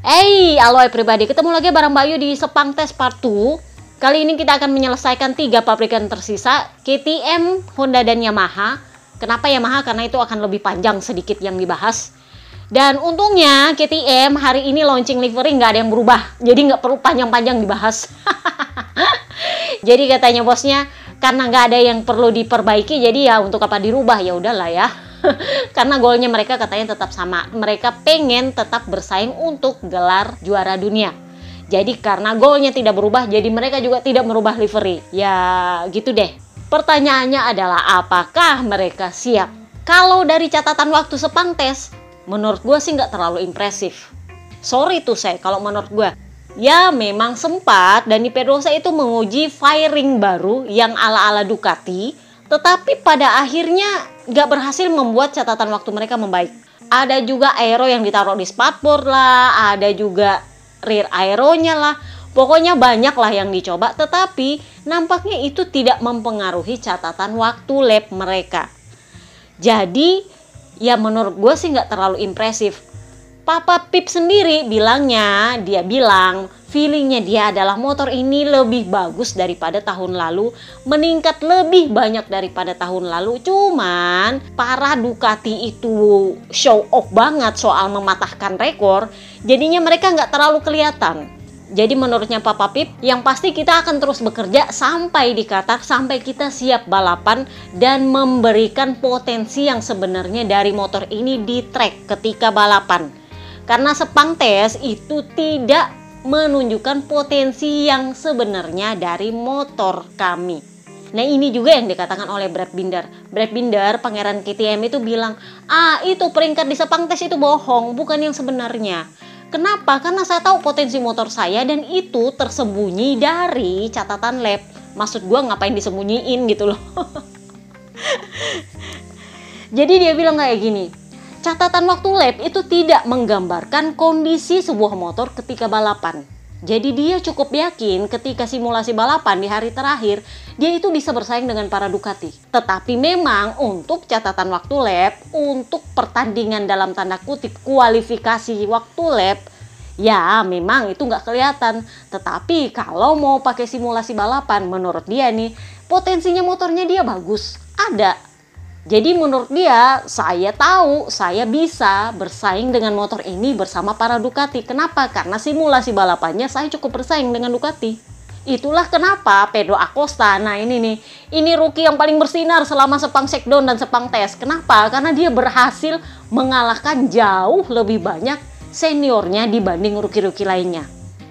Hey, halo pribadi, ketemu lagi bareng Bayu di Sepang Test Part 2 Kali ini kita akan menyelesaikan tiga pabrikan tersisa KTM, Honda, dan Yamaha. Kenapa Yamaha? Karena itu akan lebih panjang sedikit yang dibahas. Dan untungnya KTM hari ini launching livery nggak ada yang berubah. Jadi nggak perlu panjang-panjang dibahas. Jadi katanya bosnya karena nggak ada yang perlu diperbaiki jadi ya untuk apa dirubah? Ya udahlah ya karena golnya mereka katanya tetap sama. Mereka pengen tetap bersaing untuk gelar juara dunia. Jadi karena golnya tidak berubah, jadi mereka juga tidak merubah livery. Ya gitu deh. Pertanyaannya adalah apakah mereka siap? Kalau dari catatan waktu sepang tes, menurut gue sih nggak terlalu impresif. Sorry tuh saya kalau menurut gue. Ya memang sempat Dani Pedrosa itu menguji firing baru yang ala-ala Ducati tetapi pada akhirnya gak berhasil membuat catatan waktu mereka membaik. Ada juga aero yang ditaruh di spatboard lah, ada juga rear aeronya lah. Pokoknya banyak lah yang dicoba, tetapi nampaknya itu tidak mempengaruhi catatan waktu lap mereka. Jadi, ya menurut gue sih nggak terlalu impresif. Papa Pip sendiri bilangnya, dia bilang feelingnya dia adalah motor ini lebih bagus daripada tahun lalu, meningkat lebih banyak daripada tahun lalu. Cuman para Ducati itu show off banget soal mematahkan rekor, jadinya mereka nggak terlalu kelihatan. Jadi menurutnya Papa Pip, yang pasti kita akan terus bekerja sampai di Qatar, sampai kita siap balapan dan memberikan potensi yang sebenarnya dari motor ini di track ketika balapan. Karena sepang tes itu tidak menunjukkan potensi yang sebenarnya dari motor kami. Nah ini juga yang dikatakan oleh Brad Binder. Brad Binder, pangeran KTM itu bilang, ah itu peringkat di sepang tes itu bohong, bukan yang sebenarnya. Kenapa? Karena saya tahu potensi motor saya dan itu tersembunyi dari catatan lab. Maksud gue ngapain disembunyiin gitu loh. Jadi dia bilang kayak gini, catatan waktu lap itu tidak menggambarkan kondisi sebuah motor ketika balapan. Jadi dia cukup yakin ketika simulasi balapan di hari terakhir, dia itu bisa bersaing dengan para Ducati. Tetapi memang untuk catatan waktu lap, untuk pertandingan dalam tanda kutip kualifikasi waktu lap, ya memang itu nggak kelihatan. Tetapi kalau mau pakai simulasi balapan, menurut dia nih, potensinya motornya dia bagus. Ada, jadi menurut dia, saya tahu saya bisa bersaing dengan motor ini bersama para Ducati. Kenapa? Karena simulasi balapannya saya cukup bersaing dengan Ducati. Itulah kenapa Pedro Acosta, nah ini nih, ini rookie yang paling bersinar selama sepang sekdon dan sepang tes. Kenapa? Karena dia berhasil mengalahkan jauh lebih banyak seniornya dibanding rookie-rookie lainnya.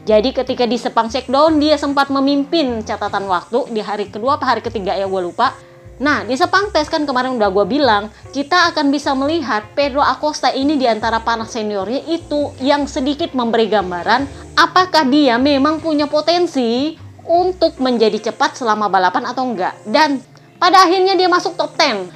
Jadi ketika di sepang sekdon dia sempat memimpin catatan waktu di hari kedua apa hari ketiga ya gue lupa Nah, di Sepang Tes kan kemarin udah gue bilang, kita akan bisa melihat Pedro Acosta ini di antara para seniornya itu yang sedikit memberi gambaran apakah dia memang punya potensi untuk menjadi cepat selama balapan atau enggak. Dan pada akhirnya dia masuk top 10.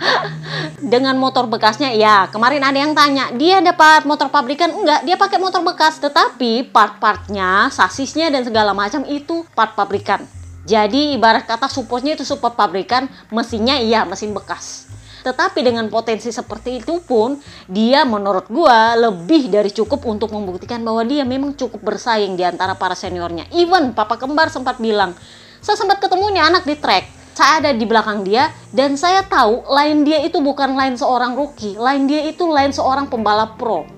Dengan motor bekasnya, ya kemarin ada yang tanya, dia dapat motor pabrikan? Enggak, dia pakai motor bekas. Tetapi part-partnya, sasisnya dan segala macam itu part pabrikan. Jadi ibarat kata supportnya itu support pabrikan, mesinnya iya mesin bekas. Tetapi dengan potensi seperti itu pun, dia menurut gua lebih dari cukup untuk membuktikan bahwa dia memang cukup bersaing di antara para seniornya. Even Papa Kembar sempat bilang, saya sempat ketemu nih anak di track, saya ada di belakang dia dan saya tahu lain dia itu bukan lain seorang rookie, lain dia itu lain seorang pembalap pro.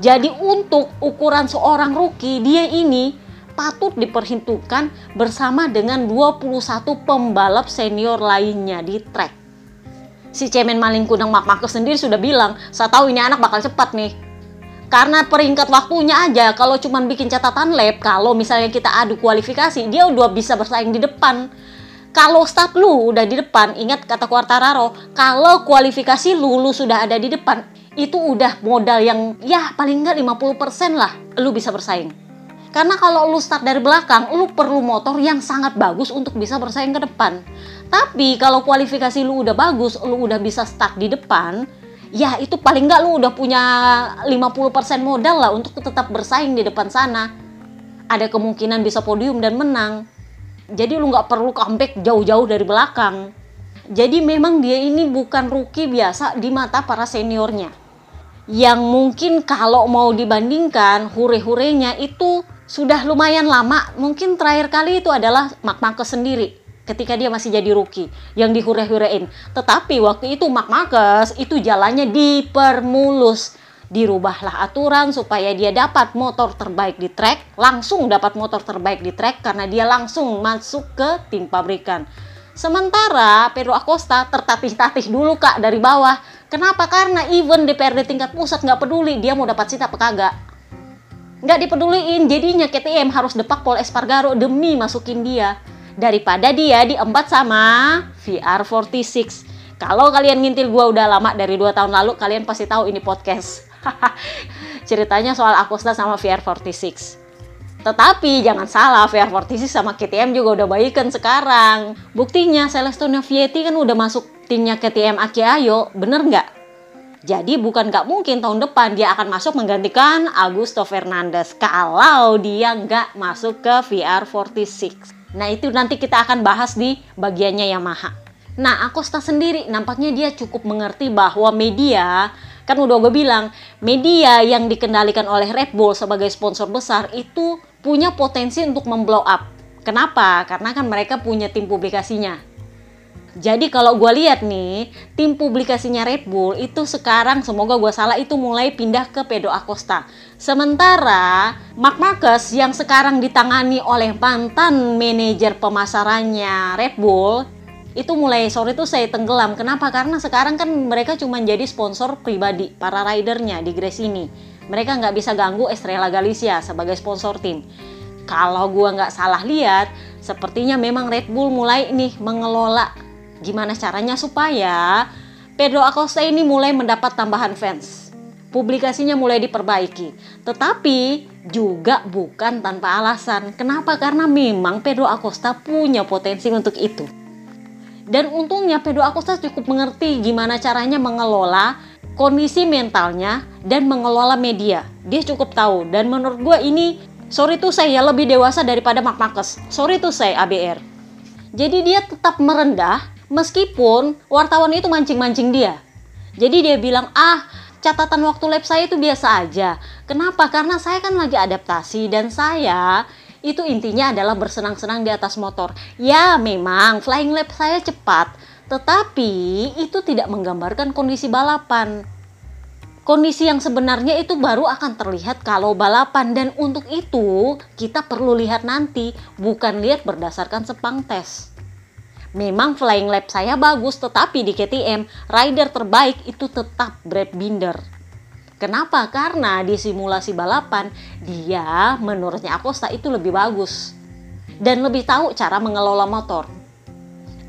Jadi untuk ukuran seorang rookie, dia ini patut diperhitungkan bersama dengan 21 pembalap senior lainnya di track. Si cemen maling kudang Mark Marcus sendiri sudah bilang, saya tahu ini anak bakal cepat nih. Karena peringkat waktunya aja, kalau cuma bikin catatan lap, kalau misalnya kita adu kualifikasi, dia udah bisa bersaing di depan. Kalau start lu udah di depan, ingat kata Quartararo, kalau kualifikasi lu, lu sudah ada di depan, itu udah modal yang ya paling nggak 50% lah lu bisa bersaing. Karena kalau lu start dari belakang, lu perlu motor yang sangat bagus untuk bisa bersaing ke depan. Tapi kalau kualifikasi lu udah bagus, lu udah bisa start di depan, ya itu paling nggak lu udah punya 50% modal lah untuk tetap bersaing di depan sana. Ada kemungkinan bisa podium dan menang. Jadi lu nggak perlu comeback jauh-jauh dari belakang. Jadi memang dia ini bukan rookie biasa di mata para seniornya. yang mungkin kalau mau dibandingkan hure-hurenya itu sudah lumayan lama. Mungkin terakhir kali itu adalah Mark Marcus sendiri ketika dia masih jadi rookie yang dihure-hurein. Tetapi waktu itu Mark Marcus itu jalannya dipermulus. Dirubahlah aturan supaya dia dapat motor terbaik di track, langsung dapat motor terbaik di track karena dia langsung masuk ke tim pabrikan. Sementara Pedro Acosta tertatih-tatih dulu kak dari bawah. Kenapa? Karena even DPRD tingkat pusat nggak peduli dia mau dapat cita apa kagak. Nggak dipeduliin, jadinya KTM harus depak Paul Espargaro demi masukin dia daripada dia diempat sama VR46. Kalau kalian ngintil gua udah lama dari 2 tahun lalu, kalian pasti tahu ini podcast. Ceritanya soal Acosta sama VR46. Tetapi jangan salah, VR46 sama KTM juga udah baikan sekarang. Buktinya Celestino Vietti kan udah masuk timnya KTM Aki Ayo, bener nggak? Jadi bukan nggak mungkin tahun depan dia akan masuk menggantikan Augusto Fernandez kalau dia nggak masuk ke VR46. Nah itu nanti kita akan bahas di bagiannya Yamaha. Nah Acosta sendiri nampaknya dia cukup mengerti bahwa media kan udah gue bilang media yang dikendalikan oleh Red Bull sebagai sponsor besar itu punya potensi untuk memblow up. Kenapa? Karena kan mereka punya tim publikasinya. Jadi kalau gue lihat nih, tim publikasinya Red Bull itu sekarang semoga gue salah itu mulai pindah ke Pedro Acosta. Sementara Mark Marcus yang sekarang ditangani oleh mantan manajer pemasarannya Red Bull itu mulai sore itu saya tenggelam. Kenapa? Karena sekarang kan mereka cuma jadi sponsor pribadi para ridernya di Grace ini. Mereka nggak bisa ganggu Estrella Galicia sebagai sponsor tim. Kalau gue nggak salah lihat, sepertinya memang Red Bull mulai nih mengelola Gimana caranya supaya Pedro Acosta ini mulai mendapat tambahan fans? Publikasinya mulai diperbaiki. Tetapi juga bukan tanpa alasan. Kenapa? Karena memang Pedro Acosta punya potensi untuk itu. Dan untungnya Pedro Acosta cukup mengerti gimana caranya mengelola kondisi mentalnya dan mengelola media. Dia cukup tahu dan menurut gue ini sorry tuh saya lebih dewasa daripada Mark Marcus. Sorry tuh saya ABR. Jadi dia tetap merendah meskipun wartawan itu mancing-mancing dia. Jadi dia bilang, ah catatan waktu lab saya itu biasa aja. Kenapa? Karena saya kan lagi adaptasi dan saya itu intinya adalah bersenang-senang di atas motor. Ya memang flying lap saya cepat, tetapi itu tidak menggambarkan kondisi balapan. Kondisi yang sebenarnya itu baru akan terlihat kalau balapan dan untuk itu kita perlu lihat nanti, bukan lihat berdasarkan sepang tes. Memang flying lap saya bagus, tetapi di KTM, rider terbaik itu tetap Brad Binder. Kenapa? Karena di simulasi balapan, dia menurutnya Acosta itu lebih bagus. Dan lebih tahu cara mengelola motor.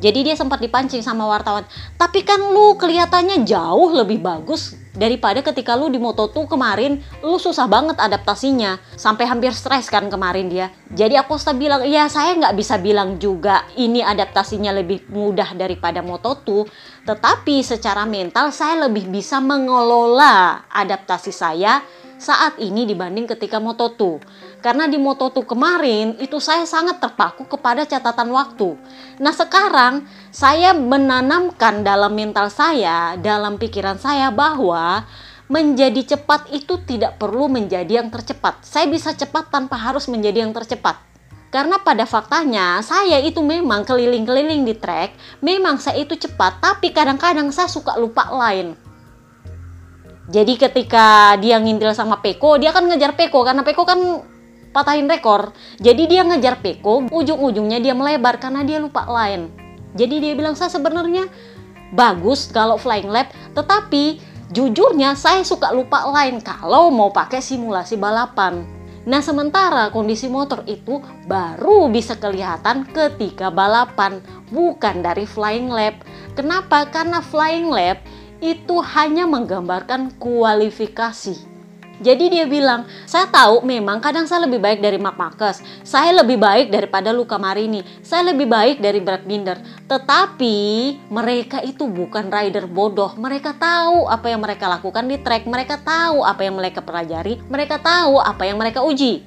Jadi dia sempat dipancing sama wartawan. Tapi kan lu kelihatannya jauh lebih bagus daripada ketika lu di Moto2 kemarin lu susah banget adaptasinya. Sampai hampir stres kan kemarin dia. Jadi Acosta bilang ya saya nggak bisa bilang juga ini adaptasinya lebih mudah daripada Moto2 tetapi secara mental saya lebih bisa mengelola adaptasi saya saat ini dibanding ketika Moto2. Karena di Moto2 kemarin itu saya sangat terpaku kepada catatan waktu. Nah sekarang saya menanamkan dalam mental saya, dalam pikiran saya bahwa menjadi cepat itu tidak perlu menjadi yang tercepat. Saya bisa cepat tanpa harus menjadi yang tercepat. Karena pada faktanya saya itu memang keliling-keliling di track, memang saya itu cepat, tapi kadang-kadang saya suka lupa lain. Jadi ketika dia ngintil sama Peko, dia kan ngejar Peko karena Peko kan patahin rekor. Jadi dia ngejar Peko, ujung-ujungnya dia melebar karena dia lupa line. Jadi dia bilang saya sebenarnya bagus kalau flying lap, tetapi jujurnya saya suka lupa line kalau mau pakai simulasi balapan. Nah sementara kondisi motor itu baru bisa kelihatan ketika balapan, bukan dari flying lap. Kenapa? Karena flying lap itu hanya menggambarkan kualifikasi. Jadi dia bilang, saya tahu memang kadang saya lebih baik dari Mark Marcus, saya lebih baik daripada Luca Marini, saya lebih baik dari Brad Binder. Tetapi mereka itu bukan rider bodoh, mereka tahu apa yang mereka lakukan di track, mereka tahu apa yang mereka pelajari, mereka tahu apa yang mereka uji.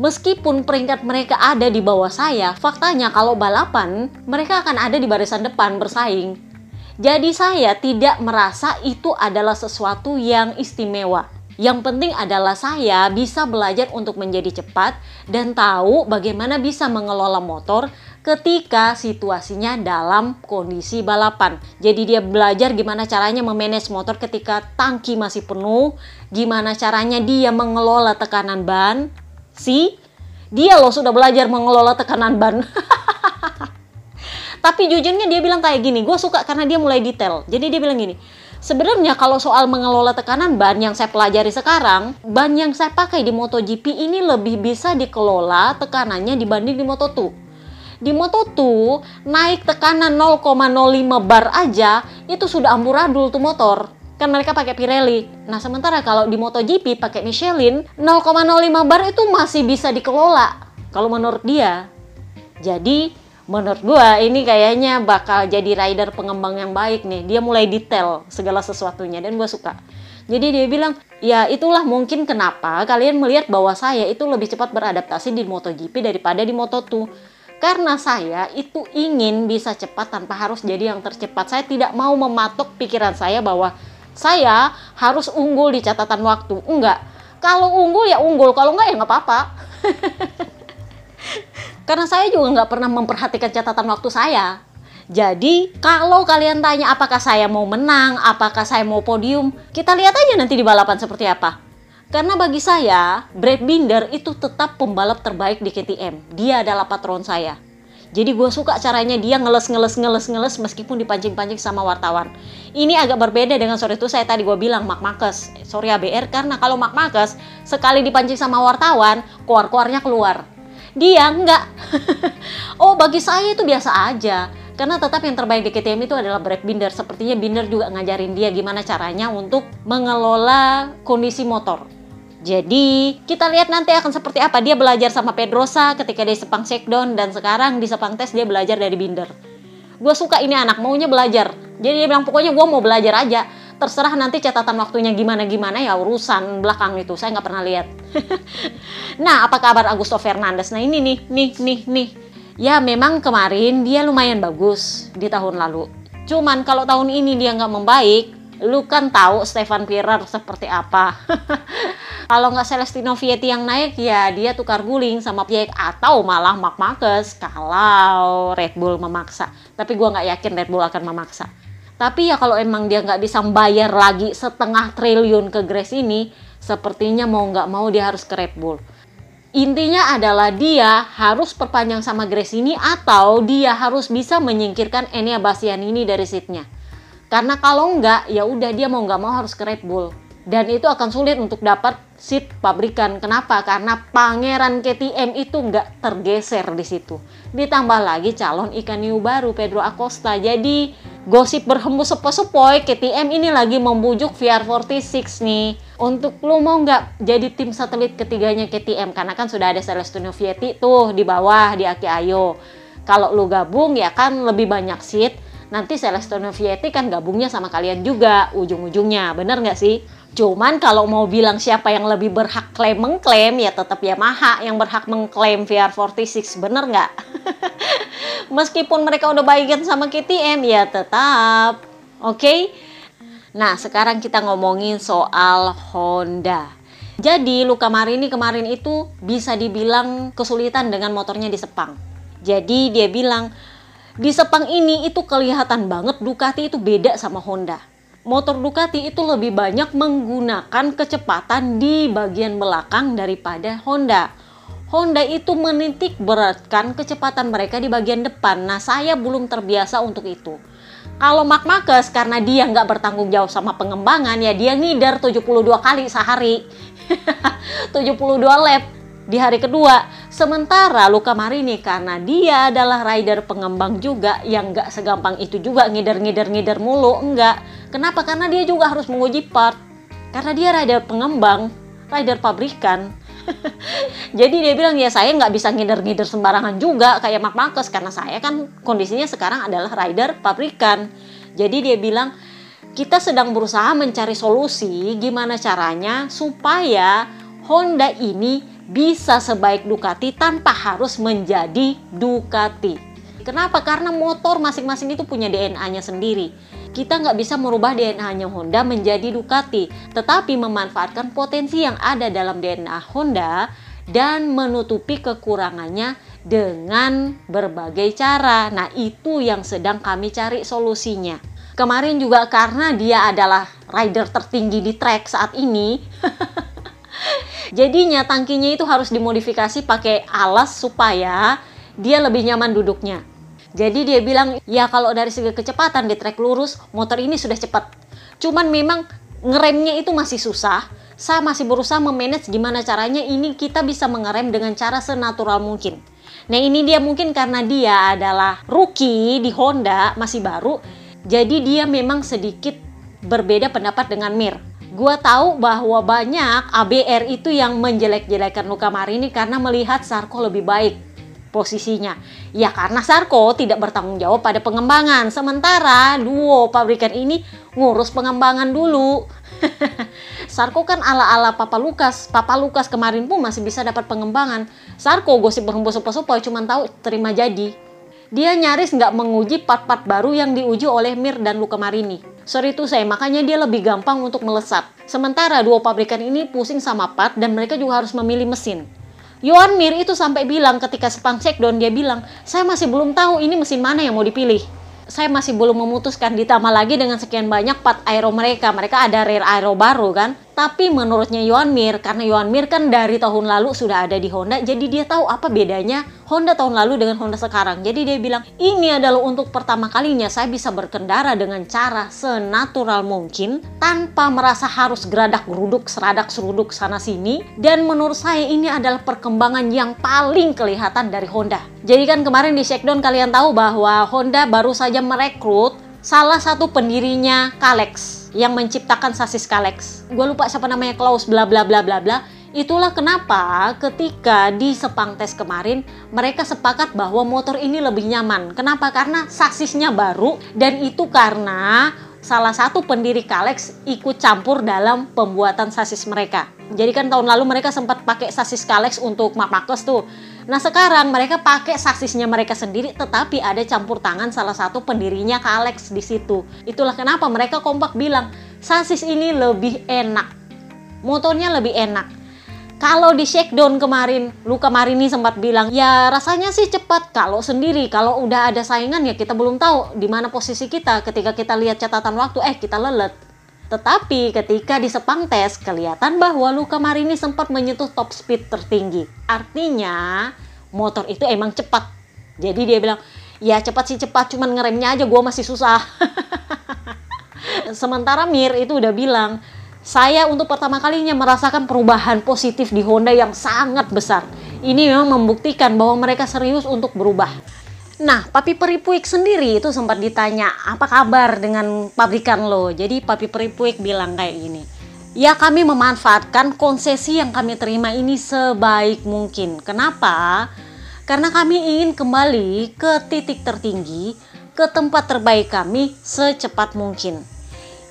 Meskipun peringkat mereka ada di bawah saya, faktanya kalau balapan mereka akan ada di barisan depan bersaing Jadi saya tidak merasa itu adalah sesuatu yang istimewa. Yang penting adalah saya bisa belajar untuk menjadi cepat dan tahu bagaimana bisa mengelola motor ketika situasinya dalam kondisi balapan. Jadi dia belajar gimana caranya memanage motor ketika tangki masih penuh, gimana caranya dia mengelola tekanan ban. Si, dia loh sudah belajar mengelola tekanan ban. Tapi jujurnya dia bilang kayak gini, gue suka karena dia mulai detail. Jadi dia bilang gini, Sebenarnya kalau soal mengelola tekanan ban yang saya pelajari sekarang, ban yang saya pakai di MotoGP ini lebih bisa dikelola tekanannya dibanding di Moto2. Di Moto2 naik tekanan 0,05 bar aja itu sudah amburadul tuh motor. Kan mereka pakai Pirelli. Nah, sementara kalau di MotoGP pakai Michelin 0,05 bar itu masih bisa dikelola kalau menurut dia. Jadi menurut gua ini kayaknya bakal jadi rider pengembang yang baik nih. Dia mulai detail segala sesuatunya dan gua suka. Jadi dia bilang, ya itulah mungkin kenapa kalian melihat bahwa saya itu lebih cepat beradaptasi di MotoGP daripada di Moto2. Karena saya itu ingin bisa cepat tanpa harus jadi yang tercepat. Saya tidak mau mematok pikiran saya bahwa saya harus unggul di catatan waktu. Enggak. Kalau unggul ya unggul, kalau enggak ya nggak apa-apa. Karena saya juga nggak pernah memperhatikan catatan waktu saya. Jadi, kalau kalian tanya apakah saya mau menang, apakah saya mau podium, kita lihat aja nanti di balapan seperti apa. Karena bagi saya, Brad Binder itu tetap pembalap terbaik di KTM. Dia adalah patron saya. Jadi gue suka caranya dia ngeles ngeles ngeles ngeles meskipun dipancing-pancing sama wartawan. Ini agak berbeda dengan sore itu saya tadi gue bilang Mark Marcus, sorry ABR karena kalau Mark Marcus sekali dipancing sama wartawan, keluar-keluarnya keluar dia enggak. oh, bagi saya itu biasa aja. Karena tetap yang terbaik di KTM itu adalah Brad Binder. Sepertinya Binder juga ngajarin dia gimana caranya untuk mengelola kondisi motor. Jadi kita lihat nanti akan seperti apa dia belajar sama Pedrosa ketika dia sepang shakedown dan sekarang di sepang tes dia belajar dari Binder. Gue suka ini anak maunya belajar. Jadi dia bilang pokoknya gue mau belajar aja terserah nanti catatan waktunya gimana-gimana ya urusan belakang itu. Saya nggak pernah lihat. Nah apa kabar Augusto Fernandes? Nah ini nih nih nih nih. Ya memang kemarin dia lumayan bagus di tahun lalu. Cuman kalau tahun ini dia nggak membaik lu kan tahu Stefan Pirer seperti apa. Kalau nggak Celestino Vietti yang naik ya dia tukar guling sama Piek atau malah Mark Marquez kalau Red Bull memaksa. Tapi gua nggak yakin Red Bull akan memaksa tapi ya kalau emang dia nggak bisa bayar lagi setengah triliun ke Grace ini, sepertinya mau nggak mau dia harus ke Red Bull. Intinya adalah dia harus perpanjang sama Grace ini atau dia harus bisa menyingkirkan Enia ini dari seatnya. Karena kalau nggak, ya udah dia mau nggak mau harus ke Red Bull. Dan itu akan sulit untuk dapat seat pabrikan. Kenapa? Karena pangeran KTM itu nggak tergeser di situ. Ditambah lagi calon ikan hiu baru Pedro Acosta. Jadi gosip berhembus sepoi-sepoi KTM ini lagi membujuk VR46 nih. Untuk lu mau nggak jadi tim satelit ketiganya KTM karena kan sudah ada Celestino Vietti tuh di bawah di Aki Ayo. Kalau lu gabung ya kan lebih banyak seat. Nanti Celestino Vietti kan gabungnya sama kalian juga ujung-ujungnya. Bener nggak sih Cuman kalau mau bilang siapa yang lebih berhak klaim mengklaim ya tetap Yamaha yang berhak mengklaim VR46 bener nggak? Meskipun mereka udah baikin sama KTM ya tetap. Oke? Okay? Nah sekarang kita ngomongin soal Honda. Jadi Luka Marini kemarin itu bisa dibilang kesulitan dengan motornya di Sepang. Jadi dia bilang di Sepang ini itu kelihatan banget Ducati itu beda sama Honda motor Ducati itu lebih banyak menggunakan kecepatan di bagian belakang daripada Honda. Honda itu menitik beratkan kecepatan mereka di bagian depan. Nah, saya belum terbiasa untuk itu. Kalau Mark Marquez karena dia nggak bertanggung jawab sama pengembangan ya dia ngider 72 kali sehari. 72 lap di hari kedua. Sementara Luka Marini karena dia adalah rider pengembang juga yang nggak segampang itu juga ngider-ngider-ngider mulu, enggak. Kenapa? Karena dia juga harus menguji part. Karena dia rider pengembang, rider pabrikan. Jadi dia bilang ya saya nggak bisa ngider-ngider sembarangan juga kayak Mark Marcus karena saya kan kondisinya sekarang adalah rider pabrikan. Jadi dia bilang kita sedang berusaha mencari solusi gimana caranya supaya Honda ini bisa sebaik Ducati tanpa harus menjadi Ducati. Kenapa? Karena motor masing-masing itu punya DNA-nya sendiri. kita nggak bisa merubah DNA-nya Honda menjadi Ducati, tetapi memanfaatkan potensi yang ada dalam DNA Honda dan menutupi kekurangannya dengan berbagai cara. Nah, itu yang sedang kami cari solusinya. Kemarin juga karena dia adalah rider tertinggi di track saat ini. Jadinya tangkinya itu harus dimodifikasi pakai alas supaya dia lebih nyaman duduknya. Jadi dia bilang, ya kalau dari segi kecepatan di trek lurus, motor ini sudah cepat. Cuman memang ngeremnya itu masih susah. Saya masih berusaha memanage gimana caranya ini kita bisa mengerem dengan cara senatural mungkin. Nah ini dia mungkin karena dia adalah rookie di Honda, masih baru. Jadi dia memang sedikit berbeda pendapat dengan Mir. Gua tahu bahwa banyak ABR itu yang menjelek-jelekan Luka Marini karena melihat Sarko lebih baik posisinya. Ya karena Sarko tidak bertanggung jawab pada pengembangan. Sementara duo pabrikan ini ngurus pengembangan dulu. Sarko kan ala-ala Papa Lukas. Papa Lukas kemarin pun masih bisa dapat pengembangan. Sarko gosip berhembus-hembus cuma tahu terima jadi. Dia nyaris nggak menguji part-part baru yang diuji oleh Mir dan Luka Marini. Sorry itu saya, makanya dia lebih gampang untuk melesat. Sementara dua pabrikan ini pusing sama part dan mereka juga harus memilih mesin. Yohan Mir itu sampai bilang ketika Sepang Checkdown dia bilang, saya masih belum tahu ini mesin mana yang mau dipilih. Saya masih belum memutuskan ditambah lagi dengan sekian banyak part aero mereka. Mereka ada rear aero baru kan. Tapi menurutnya Yohan Mir, karena Yohan Mir kan dari tahun lalu sudah ada di Honda, jadi dia tahu apa bedanya Honda tahun lalu dengan Honda sekarang. Jadi dia bilang, ini adalah untuk pertama kalinya saya bisa berkendara dengan cara senatural mungkin, tanpa merasa harus geradak geruduk, seradak seruduk sana sini. Dan menurut saya ini adalah perkembangan yang paling kelihatan dari Honda. Jadi kan kemarin di Shakedown kalian tahu bahwa Honda baru saja merekrut salah satu pendirinya Kalex yang menciptakan sasis Kalex. Gue lupa siapa namanya Klaus bla bla bla bla bla. Itulah kenapa ketika di Sepang tes kemarin mereka sepakat bahwa motor ini lebih nyaman. Kenapa? Karena sasisnya baru dan itu karena salah satu pendiri Kalex ikut campur dalam pembuatan sasis mereka. Jadi kan tahun lalu mereka sempat pakai sasis Kalex untuk Marcus tuh. Nah sekarang mereka pakai sasisnya mereka sendiri tetapi ada campur tangan salah satu pendirinya Kalex di situ. Itulah kenapa mereka kompak bilang sasis ini lebih enak. Motornya lebih enak. Kalau di shakedown kemarin, Luka Marini sempat bilang, ya rasanya sih cepat. Kalau sendiri, kalau udah ada saingan ya kita belum tahu di mana posisi kita. Ketika kita lihat catatan waktu, eh kita lelet. Tetapi ketika di Sepang tes, kelihatan bahwa Luka Marini sempat menyentuh top speed tertinggi. Artinya, motor itu emang cepat. Jadi dia bilang, ya cepat sih cepat, cuman ngeremnya aja gue masih susah. Sementara Mir itu udah bilang, saya untuk pertama kalinya merasakan perubahan positif di Honda yang sangat besar. Ini memang membuktikan bahwa mereka serius untuk berubah. Nah, Papi Peripuik sendiri itu sempat ditanya, apa kabar dengan pabrikan lo? Jadi Papi Peripuik bilang kayak gini, ya kami memanfaatkan konsesi yang kami terima ini sebaik mungkin. Kenapa? Karena kami ingin kembali ke titik tertinggi, ke tempat terbaik kami secepat mungkin.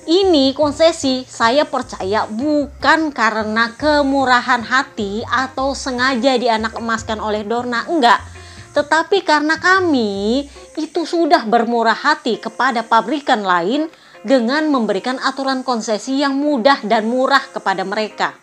Ini konsesi saya percaya bukan karena kemurahan hati atau sengaja dianak emaskan oleh Dorna, enggak tetapi karena kami itu sudah bermurah hati kepada pabrikan lain dengan memberikan aturan konsesi yang mudah dan murah kepada mereka.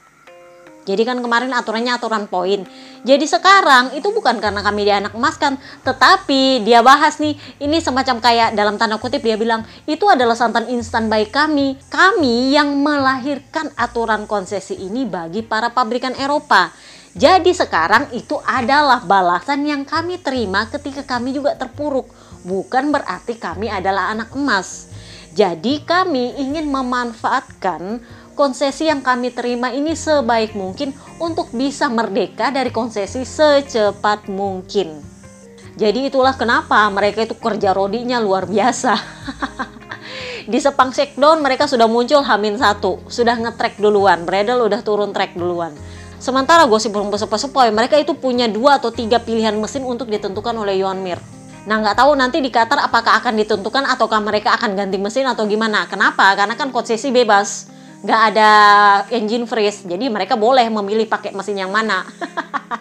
Jadi kan kemarin aturannya aturan poin. Jadi sekarang itu bukan karena kami dianak emaskan, tetapi dia bahas nih, ini semacam kayak dalam tanda kutip dia bilang, itu adalah santan instan baik kami. Kami yang melahirkan aturan konsesi ini bagi para pabrikan Eropa. Jadi sekarang itu adalah balasan yang kami terima ketika kami juga terpuruk. Bukan berarti kami adalah anak emas. Jadi kami ingin memanfaatkan konsesi yang kami terima ini sebaik mungkin untuk bisa merdeka dari konsesi secepat mungkin. Jadi itulah kenapa mereka itu kerja rodinya luar biasa. Di Sepang Shakedown mereka sudah muncul Hamin satu, sudah ngetrek duluan, Bradle udah turun trek duluan. Sementara gosip belum sepoi mereka itu punya dua atau tiga pilihan mesin untuk ditentukan oleh Yohan Mir. Nah nggak tahu nanti di Qatar apakah akan ditentukan ataukah mereka akan ganti mesin atau gimana. Kenapa? Karena kan konsesi bebas. Nggak ada engine freeze. Jadi mereka boleh memilih pakai mesin yang mana.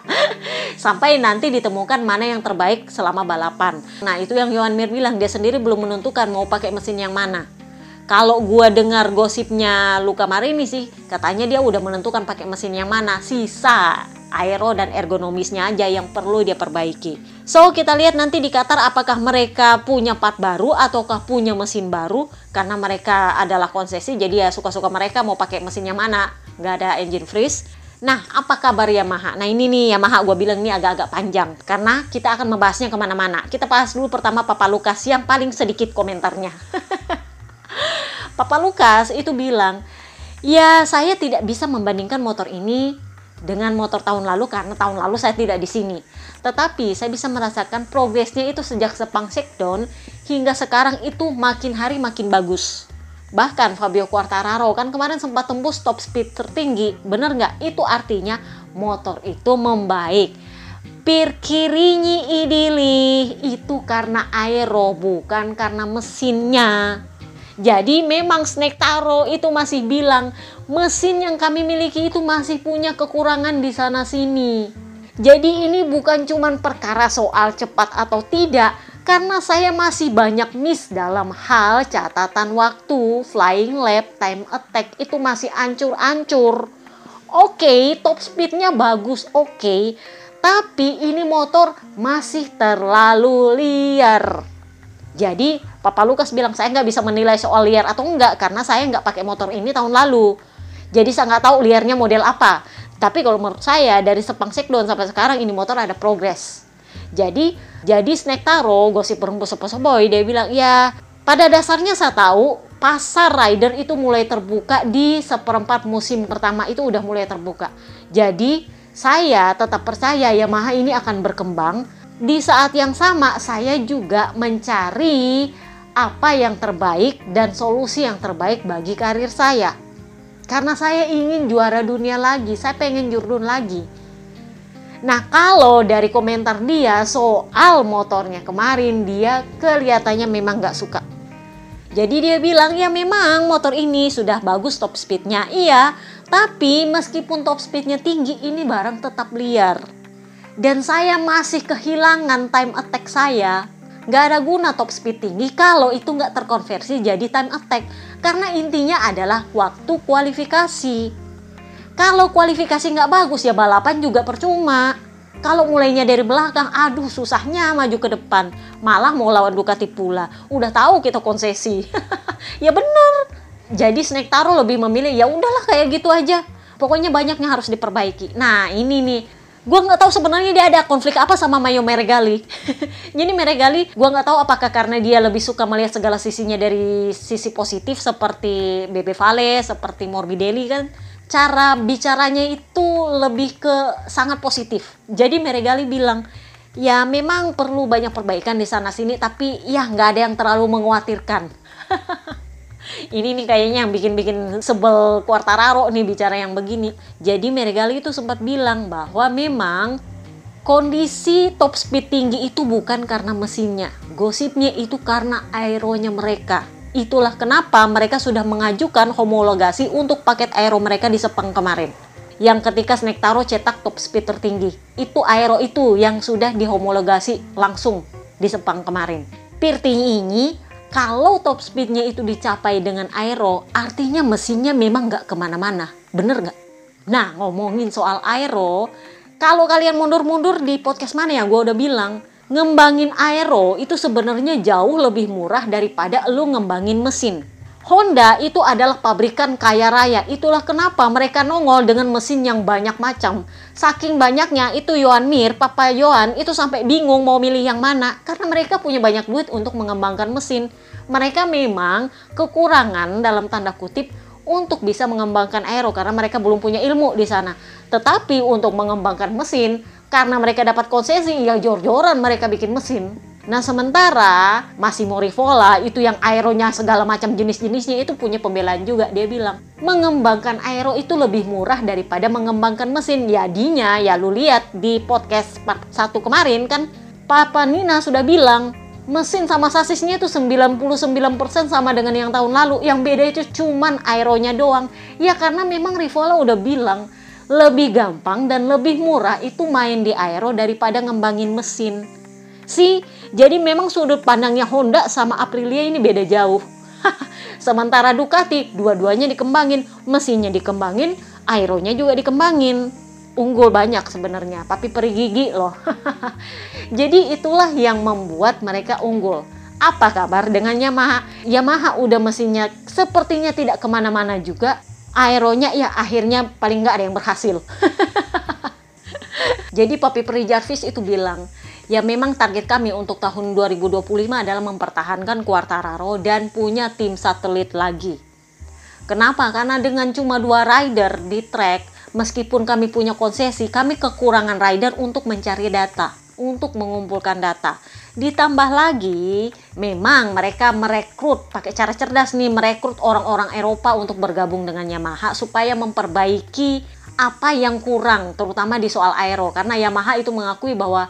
Sampai nanti ditemukan mana yang terbaik selama balapan. Nah itu yang Yohan Mir bilang. Dia sendiri belum menentukan mau pakai mesin yang mana. Kalau gua dengar gosipnya Luka Marini sih, katanya dia udah menentukan pakai mesin yang mana. Sisa aero dan ergonomisnya aja yang perlu dia perbaiki. So kita lihat nanti di Qatar apakah mereka punya part baru ataukah punya mesin baru karena mereka adalah konsesi jadi ya suka-suka mereka mau pakai mesin yang mana nggak ada engine freeze. Nah apa kabar Yamaha? Nah ini nih Yamaha gue bilang ini agak-agak panjang karena kita akan membahasnya ke mana-mana. Kita bahas dulu pertama Papa Lukas yang paling sedikit komentarnya. Papa Lukas itu bilang, ya saya tidak bisa membandingkan motor ini dengan motor tahun lalu karena tahun lalu saya tidak di sini. Tetapi saya bisa merasakan progresnya itu sejak Sepang Sekdon hingga sekarang itu makin hari makin bagus. Bahkan Fabio Quartararo kan kemarin sempat tembus top speed tertinggi. Bener nggak? Itu artinya motor itu membaik. Pir kirinya idili itu karena aero bukan karena mesinnya. Jadi memang Snake Taro itu masih bilang mesin yang kami miliki itu masih punya kekurangan di sana sini. Jadi ini bukan cuma perkara soal cepat atau tidak, karena saya masih banyak miss dalam hal catatan waktu, flying lap, time attack itu masih ancur-ancur. Oke, okay, top speednya bagus, oke. Okay. Tapi ini motor masih terlalu liar. Jadi Papa Lukas bilang saya nggak bisa menilai soal liar atau enggak karena saya nggak pakai motor ini tahun lalu. Jadi saya nggak tahu liarnya model apa. Tapi kalau menurut saya dari Sepang Sekdon sampai sekarang ini motor ada progres. Jadi jadi Snack Taro gosip perempuan boy dia bilang ya pada dasarnya saya tahu pasar rider itu mulai terbuka di seperempat musim pertama itu udah mulai terbuka. Jadi saya tetap percaya Yamaha ini akan berkembang. Di saat yang sama saya juga mencari apa yang terbaik dan solusi yang terbaik bagi karir saya. Karena saya ingin juara dunia lagi, saya pengen jurdun lagi. Nah kalau dari komentar dia soal motornya kemarin dia kelihatannya memang gak suka. Jadi dia bilang ya memang motor ini sudah bagus top speednya iya tapi meskipun top speednya tinggi ini barang tetap liar. Dan saya masih kehilangan time attack saya nggak ada guna top speed tinggi kalau itu nggak terkonversi jadi time attack. Karena intinya adalah waktu kualifikasi. Kalau kualifikasi nggak bagus ya balapan juga percuma. Kalau mulainya dari belakang aduh susahnya maju ke depan. Malah mau lawan Ducati pula. Udah tahu kita konsesi. Ya bener. Jadi Snake Taro lebih memilih ya udahlah kayak gitu aja. Pokoknya banyaknya harus diperbaiki. Nah ini nih gue nggak tahu sebenarnya dia ada konflik apa sama Mayo Meregali. Jadi Meregali, gue nggak tahu apakah karena dia lebih suka melihat segala sisinya dari sisi positif seperti Bebe Vale, seperti Morbidelli kan. Cara bicaranya itu lebih ke sangat positif. Jadi Meregali bilang, ya memang perlu banyak perbaikan di sana sini, tapi ya nggak ada yang terlalu mengkhawatirkan. ini nih kayaknya yang bikin-bikin sebel Quartararo nih bicara yang begini. Jadi Meregali itu sempat bilang bahwa memang kondisi top speed tinggi itu bukan karena mesinnya. Gosipnya itu karena aeronya mereka. Itulah kenapa mereka sudah mengajukan homologasi untuk paket aero mereka di Sepang kemarin. Yang ketika Snake Taro cetak top speed tertinggi. Itu aero itu yang sudah dihomologasi langsung di Sepang kemarin. Pirti ini kalau top speednya itu dicapai dengan aero, artinya mesinnya memang nggak ke mana-mana. Bener nggak? Nah, ngomongin soal aero, kalau kalian mundur-mundur di podcast mana ya, gue udah bilang, ngembangin aero itu sebenarnya jauh lebih murah daripada lu ngembangin mesin. Honda itu adalah pabrikan kaya raya. Itulah kenapa mereka nongol dengan mesin yang banyak macam. Saking banyaknya itu Yohan Mir, Papa Yohan itu sampai bingung mau milih yang mana karena mereka punya banyak duit untuk mengembangkan mesin. Mereka memang kekurangan dalam tanda kutip untuk bisa mengembangkan aero karena mereka belum punya ilmu di sana. Tetapi untuk mengembangkan mesin karena mereka dapat konsesi ya jor-joran mereka bikin mesin Nah sementara Massimo Rivola itu yang aeronya segala macam jenis-jenisnya itu punya pembelaan juga. Dia bilang mengembangkan aero itu lebih murah daripada mengembangkan mesin. Jadinya ya lu lihat di podcast part 1 kemarin kan Papa Nina sudah bilang mesin sama sasisnya itu 99% sama dengan yang tahun lalu. Yang beda itu cuman aeronya doang. Ya karena memang Rivola udah bilang lebih gampang dan lebih murah itu main di aero daripada ngembangin mesin. Si, jadi memang sudut pandangnya Honda sama Aprilia ini beda jauh. Sementara Ducati dua-duanya dikembangin, mesinnya dikembangin, aeronya juga dikembangin. Unggul banyak sebenarnya, tapi peri gigi loh. Jadi itulah yang membuat mereka unggul. Apa kabar dengan Yamaha? Yamaha udah mesinnya sepertinya tidak ke mana-mana juga. Aeronya ya akhirnya paling nggak ada yang berhasil. Jadi Papi Peri Jarvis itu bilang, ya memang target kami untuk tahun 2025 adalah mempertahankan Quartararo dan punya tim satelit lagi. Kenapa? Karena dengan cuma dua rider di track, meskipun kami punya konsesi, kami kekurangan rider untuk mencari data, untuk mengumpulkan data. Ditambah lagi, memang mereka merekrut pakai cara cerdas nih, merekrut orang-orang Eropa untuk bergabung dengan Yamaha supaya memperbaiki apa yang kurang terutama di soal aero karena Yamaha itu mengakui bahwa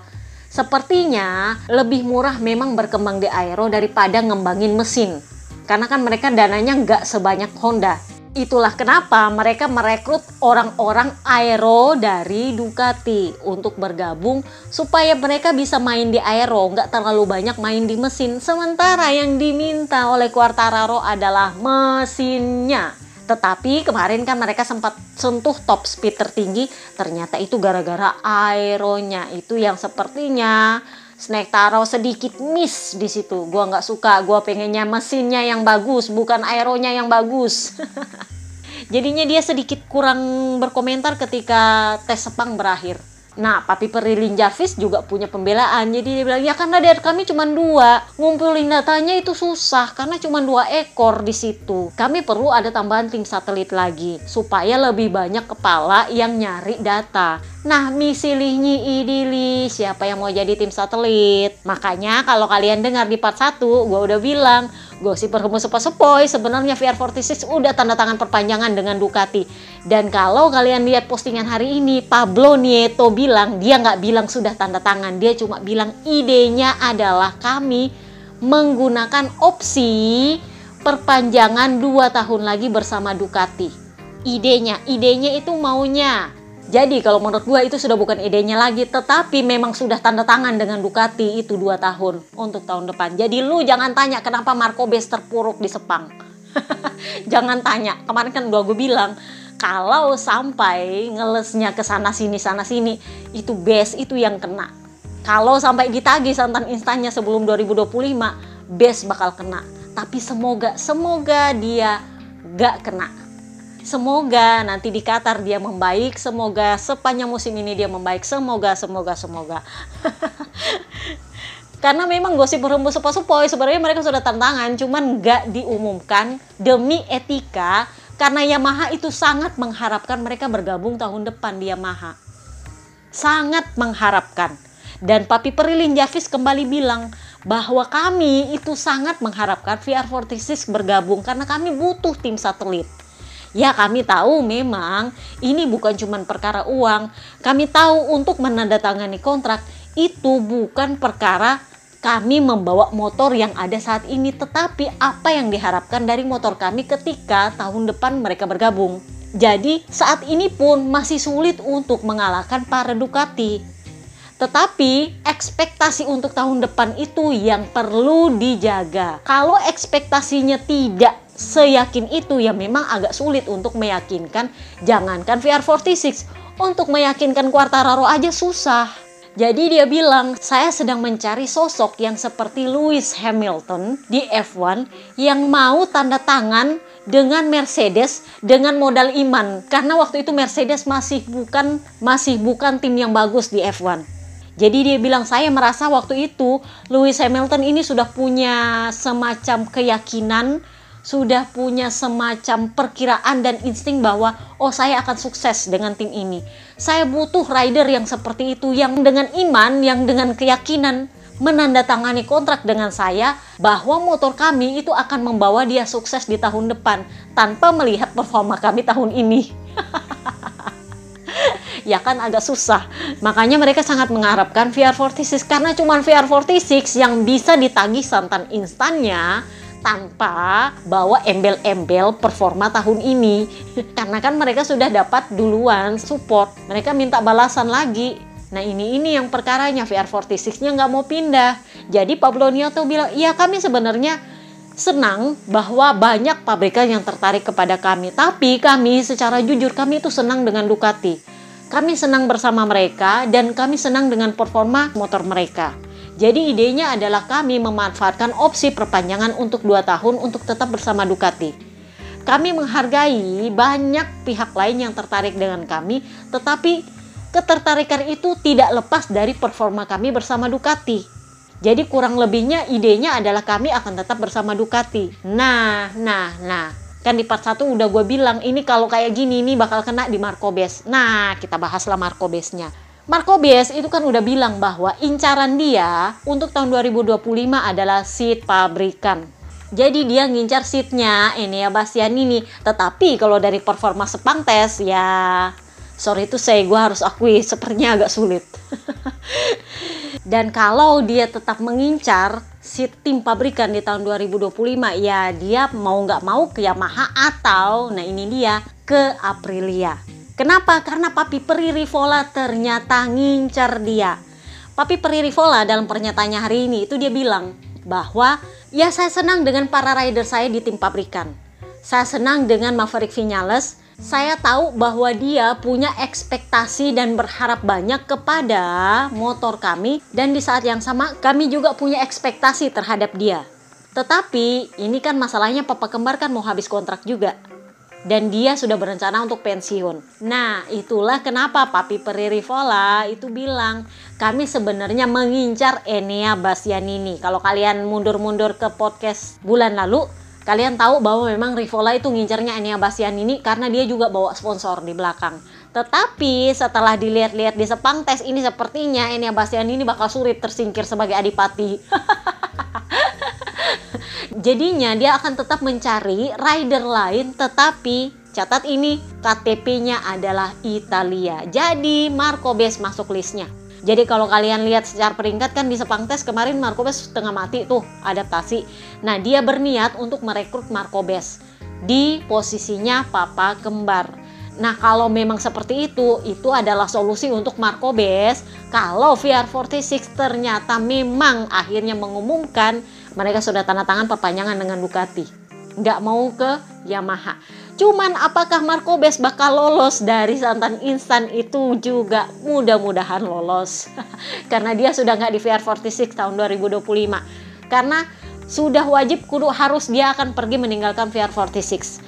sepertinya lebih murah memang berkembang di aero daripada ngembangin mesin. Karena kan mereka dananya nggak sebanyak Honda. Itulah kenapa mereka merekrut orang-orang aero dari Ducati untuk bergabung supaya mereka bisa main di aero nggak terlalu banyak main di mesin. Sementara yang diminta oleh Quartararo adalah mesinnya tetapi kemarin kan mereka sempat sentuh top speed tertinggi, ternyata itu gara-gara aeronya itu yang sepertinya Snack Taro sedikit miss di situ. Gua nggak suka, gua pengennya mesinnya yang bagus, bukan aeronya yang bagus. Jadinya dia sedikit kurang berkomentar ketika tes Sepang berakhir. Nah, Papi Perilin Jarvis juga punya pembelaan. Jadi dia bilang, ya karena dari kami cuma dua. Ngumpulin datanya itu susah karena cuma dua ekor di situ. Kami perlu ada tambahan tim satelit lagi supaya lebih banyak kepala yang nyari data. Nah, misilihnya idili siapa yang mau jadi tim satelit. Makanya kalau kalian dengar di part 1, gue udah bilang, gosip berhemu sepoi-sepoi sebenarnya VR46 udah tanda tangan perpanjangan dengan Ducati. Dan kalau kalian lihat postingan hari ini Pablo Nieto bilang dia nggak bilang sudah tanda tangan dia cuma bilang idenya adalah kami menggunakan opsi perpanjangan dua tahun lagi bersama Ducati. Idenya idenya itu maunya jadi kalau menurut gue itu sudah bukan idenya lagi, tetapi memang sudah tanda tangan dengan Ducati itu dua tahun untuk tahun depan. Jadi lu jangan tanya kenapa Marco Bes terpuruk di Sepang. jangan tanya. Kemarin kan udah gue bilang kalau sampai ngelesnya ke sana sini sana sini itu best itu yang kena. Kalau sampai ditagi santan instannya sebelum 2025, best bakal kena. Tapi semoga semoga dia gak kena Semoga nanti di Qatar dia membaik, semoga sepanjang musim ini dia membaik, semoga, semoga, semoga. Karena memang gosip berhembus sepoi-sepoi, sebenarnya mereka sudah tantangan, cuman nggak diumumkan demi etika, karena Yamaha itu sangat mengharapkan mereka bergabung tahun depan di Yamaha. Sangat mengharapkan. Dan Papi Perilin Javis kembali bilang bahwa kami itu sangat mengharapkan VR46 bergabung karena kami butuh tim satelit Ya kami tahu memang ini bukan cuma perkara uang. Kami tahu untuk menandatangani kontrak itu bukan perkara kami membawa motor yang ada saat ini. Tetapi apa yang diharapkan dari motor kami ketika tahun depan mereka bergabung. Jadi saat ini pun masih sulit untuk mengalahkan para Ducati. Tetapi ekspektasi untuk tahun depan itu yang perlu dijaga. Kalau ekspektasinya tidak seyakin itu ya memang agak sulit untuk meyakinkan jangankan VR46 untuk meyakinkan Quartararo aja susah jadi dia bilang, saya sedang mencari sosok yang seperti Lewis Hamilton di F1 yang mau tanda tangan dengan Mercedes dengan modal iman karena waktu itu Mercedes masih bukan masih bukan tim yang bagus di F1. Jadi dia bilang saya merasa waktu itu Lewis Hamilton ini sudah punya semacam keyakinan sudah punya semacam perkiraan dan insting bahwa oh saya akan sukses dengan tim ini. Saya butuh rider yang seperti itu yang dengan iman, yang dengan keyakinan menandatangani kontrak dengan saya bahwa motor kami itu akan membawa dia sukses di tahun depan tanpa melihat performa kami tahun ini. ya kan agak susah. Makanya mereka sangat mengharapkan VR46 karena cuma VR46 yang bisa ditagih santan instannya tanpa bawa embel-embel performa tahun ini. Karena kan mereka sudah dapat duluan support. Mereka minta balasan lagi. Nah ini ini yang perkaranya. VR46 nya nggak mau pindah. Jadi Pablo Nioto bilang iya kami sebenarnya senang bahwa banyak pabrikan yang tertarik kepada kami. Tapi kami secara jujur kami itu senang dengan Ducati. Kami senang bersama mereka dan kami senang dengan performa motor mereka. Jadi idenya adalah kami memanfaatkan opsi perpanjangan untuk 2 tahun untuk tetap bersama Ducati. Kami menghargai banyak pihak lain yang tertarik dengan kami, tetapi ketertarikan itu tidak lepas dari performa kami bersama Ducati. Jadi kurang lebihnya idenya adalah kami akan tetap bersama Ducati. Nah, nah, nah. Kan di part 1 udah gue bilang ini kalau kayak gini ini bakal kena di Marco Bes. Nah, kita bahaslah Marco Besnya. Marco Bes itu kan udah bilang bahwa incaran dia untuk tahun 2025 adalah seat pabrikan. Jadi dia ngincar seatnya ini ya Bastian ini. Tetapi kalau dari performa sepang tes ya sorry itu saya gue harus akui sepertinya agak sulit. Dan kalau dia tetap mengincar si tim pabrikan di tahun 2025 ya dia mau nggak mau ke Yamaha atau nah ini dia ke Aprilia. Kenapa? Karena Papi Peri Rivola ternyata ngincar dia. Papi Peri Rivola dalam pernyataannya hari ini itu dia bilang bahwa ya saya senang dengan para rider saya di tim pabrikan. Saya senang dengan Maverick Vinales saya tahu bahwa dia punya ekspektasi dan berharap banyak kepada motor kami dan di saat yang sama kami juga punya ekspektasi terhadap dia. Tetapi ini kan masalahnya papa kembar kan mau habis kontrak juga. Dan dia sudah berencana untuk pensiun. Nah, itulah kenapa Papi Peri Rivola itu bilang, kami sebenarnya mengincar Enea Bastianini. Kalau kalian mundur-mundur ke podcast bulan lalu, Kalian tahu bahwa memang Rivola itu ngincernya Enia Bastian ini karena dia juga bawa sponsor di belakang. Tetapi setelah dilihat-lihat di Sepang tes ini sepertinya Enia Bastian ini bakal sulit tersingkir sebagai adipati. Jadinya dia akan tetap mencari rider lain tetapi catat ini KTP-nya adalah Italia. Jadi Marco Bes masuk listnya. Jadi kalau kalian lihat secara peringkat kan di Sepang Tes kemarin Marco Bes setengah mati tuh adaptasi. Nah dia berniat untuk merekrut Marco Bes di posisinya papa kembar. Nah kalau memang seperti itu, itu adalah solusi untuk Marco Bes. Kalau VR46 ternyata memang akhirnya mengumumkan mereka sudah tanda tangan perpanjangan dengan Ducati. Nggak mau ke Yamaha. Cuman apakah Marco Bes bakal lolos dari santan instan itu juga mudah-mudahan lolos. Karena dia sudah nggak di VR46 tahun 2025. Karena sudah wajib kudu harus dia akan pergi meninggalkan VR46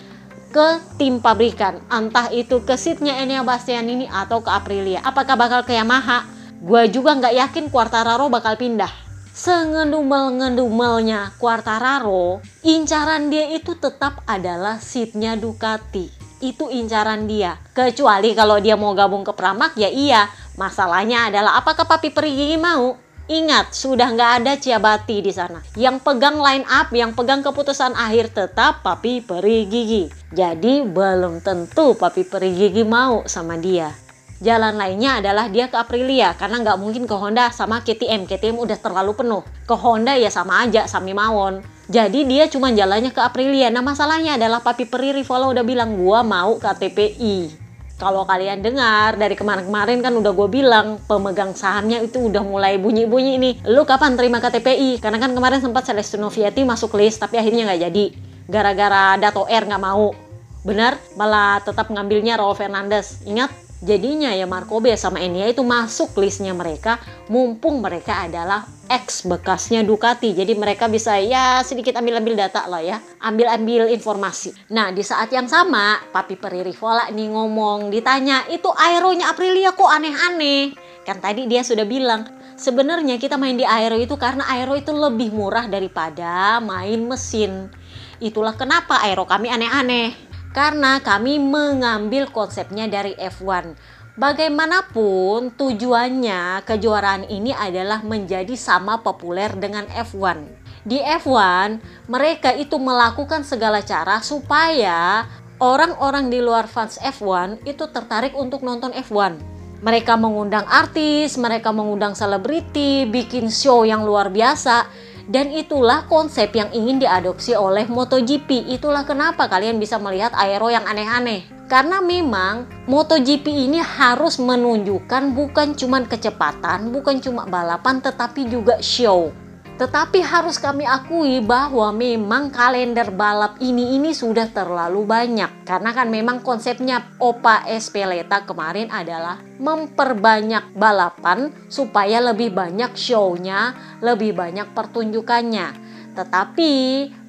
ke tim pabrikan. Entah itu ke seatnya Enea Bastian ini atau ke Aprilia. Apakah bakal ke Yamaha? Gue juga nggak yakin Quartararo bakal pindah sengendumel-ngendumelnya Quartararo, incaran dia itu tetap adalah seatnya Ducati. Itu incaran dia. Kecuali kalau dia mau gabung ke Pramac ya iya. Masalahnya adalah apakah Papi Perigi mau? Ingat, sudah nggak ada Ciabati di sana. Yang pegang line up, yang pegang keputusan akhir tetap Papi Perigi. Jadi belum tentu Papi Perigi mau sama dia. Jalan lainnya adalah dia ke Aprilia karena nggak mungkin ke Honda sama KTM. KTM udah terlalu penuh. Ke Honda ya sama aja, Sami Mawon. Jadi dia cuma jalannya ke Aprilia. Nah masalahnya adalah Papi Peri Rivola udah bilang gua mau ke TPI. Kalau kalian dengar dari kemarin-kemarin kan udah gue bilang pemegang sahamnya itu udah mulai bunyi-bunyi nih. Lu kapan terima KTPI? Karena kan kemarin sempat Celestino Vieti masuk list tapi akhirnya nggak jadi. Gara-gara Dato R nggak mau. Benar? Malah tetap ngambilnya Raul Fernandez. Ingat? Jadinya ya Marco B sama Enia itu masuk listnya mereka mumpung mereka adalah ex bekasnya Ducati. Jadi mereka bisa ya sedikit ambil-ambil data lah ya, ambil-ambil informasi. Nah di saat yang sama Papi Peri Rivola nih ngomong ditanya itu aeronya Aprilia kok aneh-aneh. Kan tadi dia sudah bilang sebenarnya kita main di aero itu karena aero itu lebih murah daripada main mesin. Itulah kenapa aero kami aneh-aneh karena kami mengambil konsepnya dari F1. Bagaimanapun tujuannya kejuaraan ini adalah menjadi sama populer dengan F1. Di F1 mereka itu melakukan segala cara supaya orang-orang di luar fans F1 itu tertarik untuk nonton F1. Mereka mengundang artis, mereka mengundang selebriti, bikin show yang luar biasa dan itulah konsep yang ingin diadopsi oleh MotoGP. Itulah kenapa kalian bisa melihat aero yang aneh-aneh. Karena memang MotoGP ini harus menunjukkan bukan cuma kecepatan, bukan cuma balapan, tetapi juga show. Tetapi harus kami akui bahwa memang kalender balap ini ini sudah terlalu banyak. Karena kan memang konsepnya Opa Espeleta kemarin adalah memperbanyak balapan supaya lebih banyak show-nya, lebih banyak pertunjukannya. Tetapi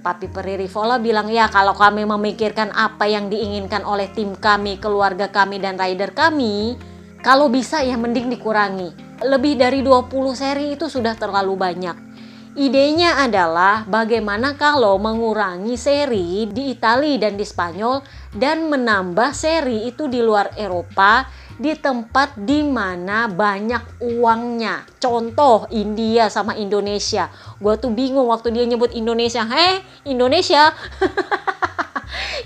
Papi Peri Rivola bilang ya kalau kami memikirkan apa yang diinginkan oleh tim kami, keluarga kami dan rider kami, kalau bisa ya mending dikurangi. Lebih dari 20 seri itu sudah terlalu banyak. Idenya adalah bagaimana kalau mengurangi seri di Italia dan di Spanyol dan menambah seri itu di luar Eropa di tempat di mana banyak uangnya. Contoh India sama Indonesia. Gue tuh bingung waktu dia nyebut Indonesia. Heh, Indonesia.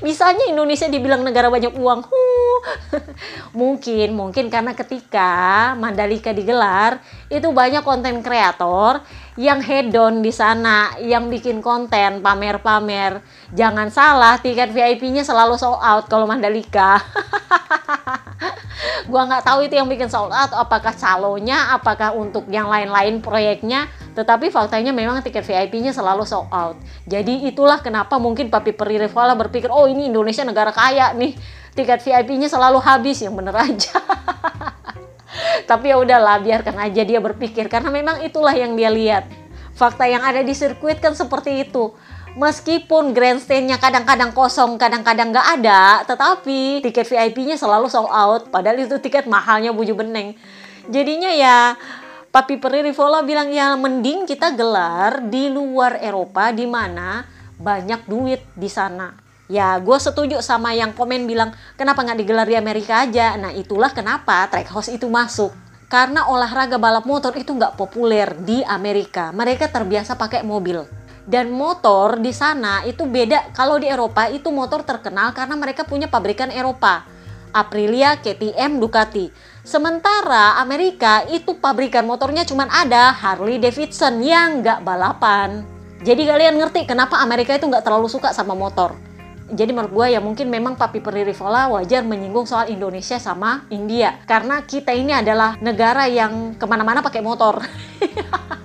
Misalnya Indonesia dibilang negara banyak uang. Huh. mungkin, mungkin karena ketika Mandalika digelar, itu banyak konten kreator yang hedon di sana, yang bikin konten pamer-pamer. Jangan salah, tiket VIP-nya selalu sold out kalau Mandalika. gua nggak tahu itu yang bikin sold out apakah calonya apakah untuk yang lain-lain proyeknya. Tetapi faktanya memang tiket VIP-nya selalu sold out. Jadi itulah kenapa mungkin Papi Peri Rivala berpikir oh ini Indonesia negara kaya nih. Tiket VIP-nya selalu habis. Yang bener aja. Tapi ya udahlah biarkan aja dia berpikir. Karena memang itulah yang dia lihat. Fakta yang ada di sirkuit kan seperti itu meskipun grandstandnya kadang-kadang kosong, kadang-kadang nggak ada, tetapi tiket VIP-nya selalu sold out. Padahal itu tiket mahalnya buju beneng. Jadinya ya Papi Peri Rivola bilang ya mending kita gelar di luar Eropa di mana banyak duit di sana. Ya gue setuju sama yang komen bilang kenapa nggak digelar di Amerika aja. Nah itulah kenapa Trackhouse itu masuk. Karena olahraga balap motor itu nggak populer di Amerika. Mereka terbiasa pakai mobil dan motor di sana itu beda. Kalau di Eropa itu motor terkenal karena mereka punya pabrikan Eropa. Aprilia, KTM, Ducati. Sementara Amerika itu pabrikan motornya cuma ada Harley Davidson yang nggak balapan. Jadi kalian ngerti kenapa Amerika itu nggak terlalu suka sama motor. Jadi menurut gue ya mungkin memang Papi Peri Rivola wajar menyinggung soal Indonesia sama India. Karena kita ini adalah negara yang ke mana-mana pakai motor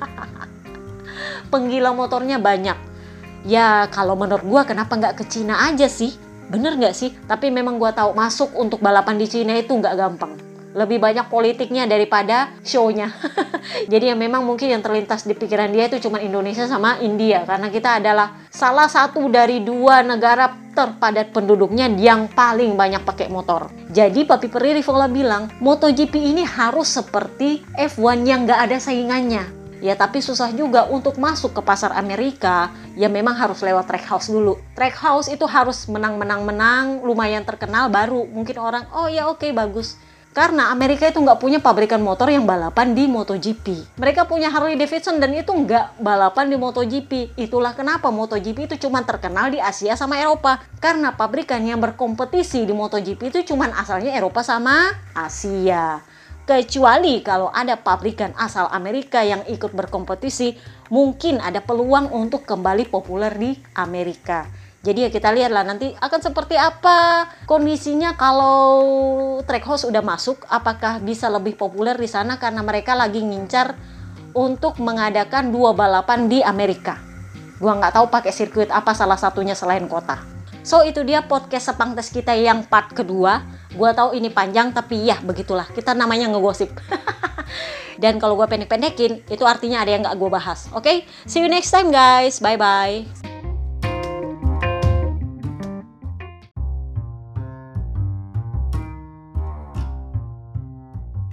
penggila motornya banyak. Ya kalau menurut gua kenapa nggak ke Cina aja sih? Bener nggak sih? Tapi memang gua tahu masuk untuk balapan di Cina itu nggak gampang. Lebih banyak politiknya daripada show-nya. Jadi ya memang mungkin yang terlintas di pikiran dia itu cuma Indonesia sama India. Karena kita adalah salah satu dari dua negara terpadat penduduknya yang paling banyak pakai motor. Jadi Papi Peri Rivola bilang, MotoGP ini harus seperti F1 yang nggak ada saingannya. Ya tapi susah juga untuk masuk ke pasar Amerika, ya memang harus lewat trackhouse dulu. Trackhouse itu harus menang-menang-menang, lumayan terkenal baru mungkin orang, oh ya oke okay, bagus. Karena Amerika itu nggak punya pabrikan motor yang balapan di MotoGP. Mereka punya Harley Davidson dan itu nggak balapan di MotoGP. Itulah kenapa MotoGP itu cuma terkenal di Asia sama Eropa. Karena pabrikan yang berkompetisi di MotoGP itu cuma asalnya Eropa sama Asia. Kecuali kalau ada pabrikan asal Amerika yang ikut berkompetisi, mungkin ada peluang untuk kembali populer di Amerika. Jadi ya kita lihatlah nanti akan seperti apa kondisinya kalau Trackhouse udah masuk, apakah bisa lebih populer di sana karena mereka lagi ngincar untuk mengadakan dua balapan di Amerika. Gua nggak tahu pakai sirkuit apa salah satunya selain kota. So itu dia podcast sepang tes kita yang part kedua. Gua tahu ini panjang tapi ya begitulah. Kita namanya ngegosip. Dan kalau gue pendek-pendekin itu artinya ada yang nggak gue bahas. Oke, okay? see you next time guys. Bye bye.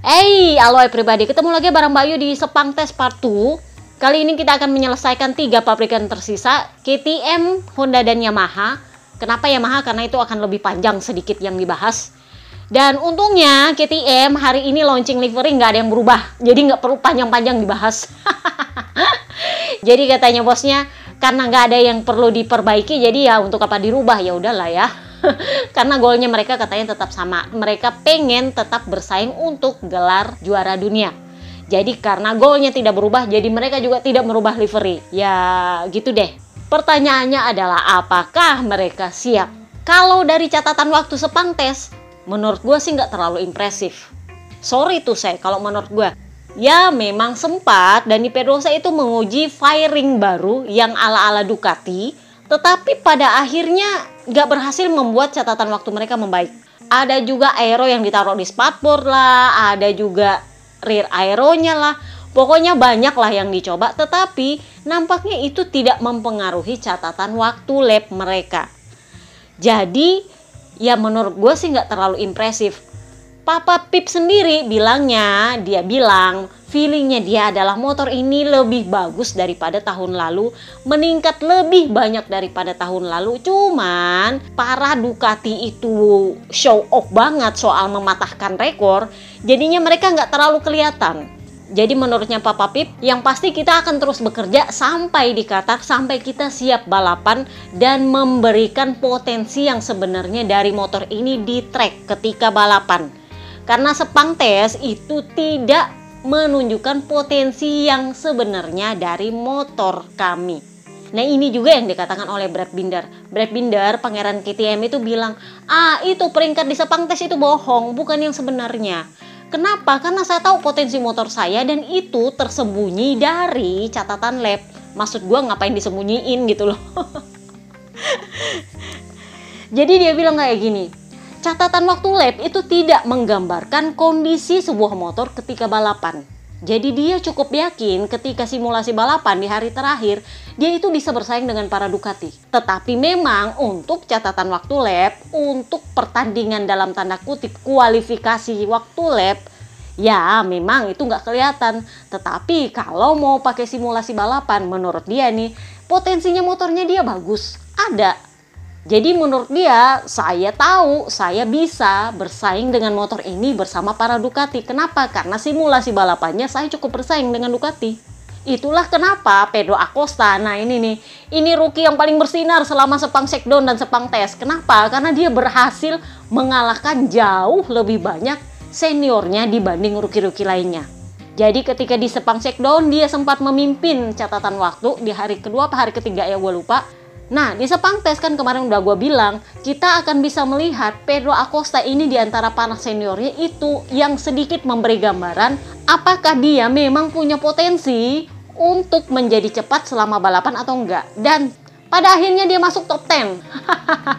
Hey, halo pribadi, ketemu lagi bareng Bayu di Sepang Tes Part 2. Kali ini kita akan menyelesaikan tiga pabrikan tersisa, KTM, Honda, dan Yamaha Kenapa Yamaha? Karena itu akan lebih panjang sedikit yang dibahas. Dan untungnya KTM hari ini launching livery nggak ada yang berubah. Jadi nggak perlu panjang-panjang dibahas. jadi katanya bosnya karena nggak ada yang perlu diperbaiki jadi ya untuk apa dirubah ya udahlah ya. karena golnya mereka katanya tetap sama. Mereka pengen tetap bersaing untuk gelar juara dunia. Jadi karena golnya tidak berubah, jadi mereka juga tidak merubah livery. Ya gitu deh. Pertanyaannya adalah apakah mereka siap? Kalau dari catatan waktu sepang tes, menurut gue sih nggak terlalu impresif. Sorry tuh saya kalau menurut gue. Ya memang sempat Dani Pedrosa itu menguji firing baru yang ala-ala Ducati Tetapi pada akhirnya nggak berhasil membuat catatan waktu mereka membaik Ada juga aero yang ditaruh di spatboard lah Ada juga rear aeronya lah Pokoknya banyak lah yang dicoba, tetapi nampaknya itu tidak mempengaruhi catatan waktu lap mereka. Jadi, ya menurut gue sih nggak terlalu impresif. Papa Pip sendiri bilangnya, dia bilang feelingnya dia adalah motor ini lebih bagus daripada tahun lalu, meningkat lebih banyak daripada tahun lalu. Cuman para Ducati itu show off banget soal mematahkan rekor, jadinya mereka nggak terlalu kelihatan. Jadi menurutnya Papa Pip, yang pasti kita akan terus bekerja sampai di Qatar, sampai kita siap balapan dan memberikan potensi yang sebenarnya dari motor ini di track ketika balapan. Karena sepang tes itu tidak menunjukkan potensi yang sebenarnya dari motor kami. Nah ini juga yang dikatakan oleh Brad Binder. Brad Binder, pangeran KTM itu bilang, ah itu peringkat di sepang tes itu bohong, bukan yang sebenarnya. Kenapa? Karena saya tahu potensi motor saya dan itu tersembunyi dari catatan lab. Maksud gue ngapain disembunyiin gitu loh. Jadi dia bilang kayak gini, catatan waktu lab itu tidak menggambarkan kondisi sebuah motor ketika balapan. Jadi dia cukup yakin ketika simulasi balapan di hari terakhir, dia itu bisa bersaing dengan para Ducati. Tetapi memang untuk catatan waktu lap, untuk pertandingan dalam tanda kutip kualifikasi waktu lap, ya memang itu nggak kelihatan. Tetapi kalau mau pakai simulasi balapan, menurut dia nih, potensinya motornya dia bagus, ada jadi menurut dia, saya tahu saya bisa bersaing dengan motor ini bersama para Ducati. Kenapa? Karena simulasi balapannya saya cukup bersaing dengan Ducati. Itulah kenapa Pedro Acosta, nah ini nih, ini rookie yang paling bersinar selama sepang shakedown dan sepang tes. Kenapa? Karena dia berhasil mengalahkan jauh lebih banyak seniornya dibanding rookie-rookie lainnya. Jadi ketika di sepang shakedown dia sempat memimpin catatan waktu di hari kedua apa hari ketiga ya gue lupa Nah, di Sepang Tes kan kemarin udah gue bilang, kita akan bisa melihat Pedro Acosta ini di antara para seniornya itu yang sedikit memberi gambaran apakah dia memang punya potensi untuk menjadi cepat selama balapan atau enggak. Dan pada akhirnya dia masuk top 10.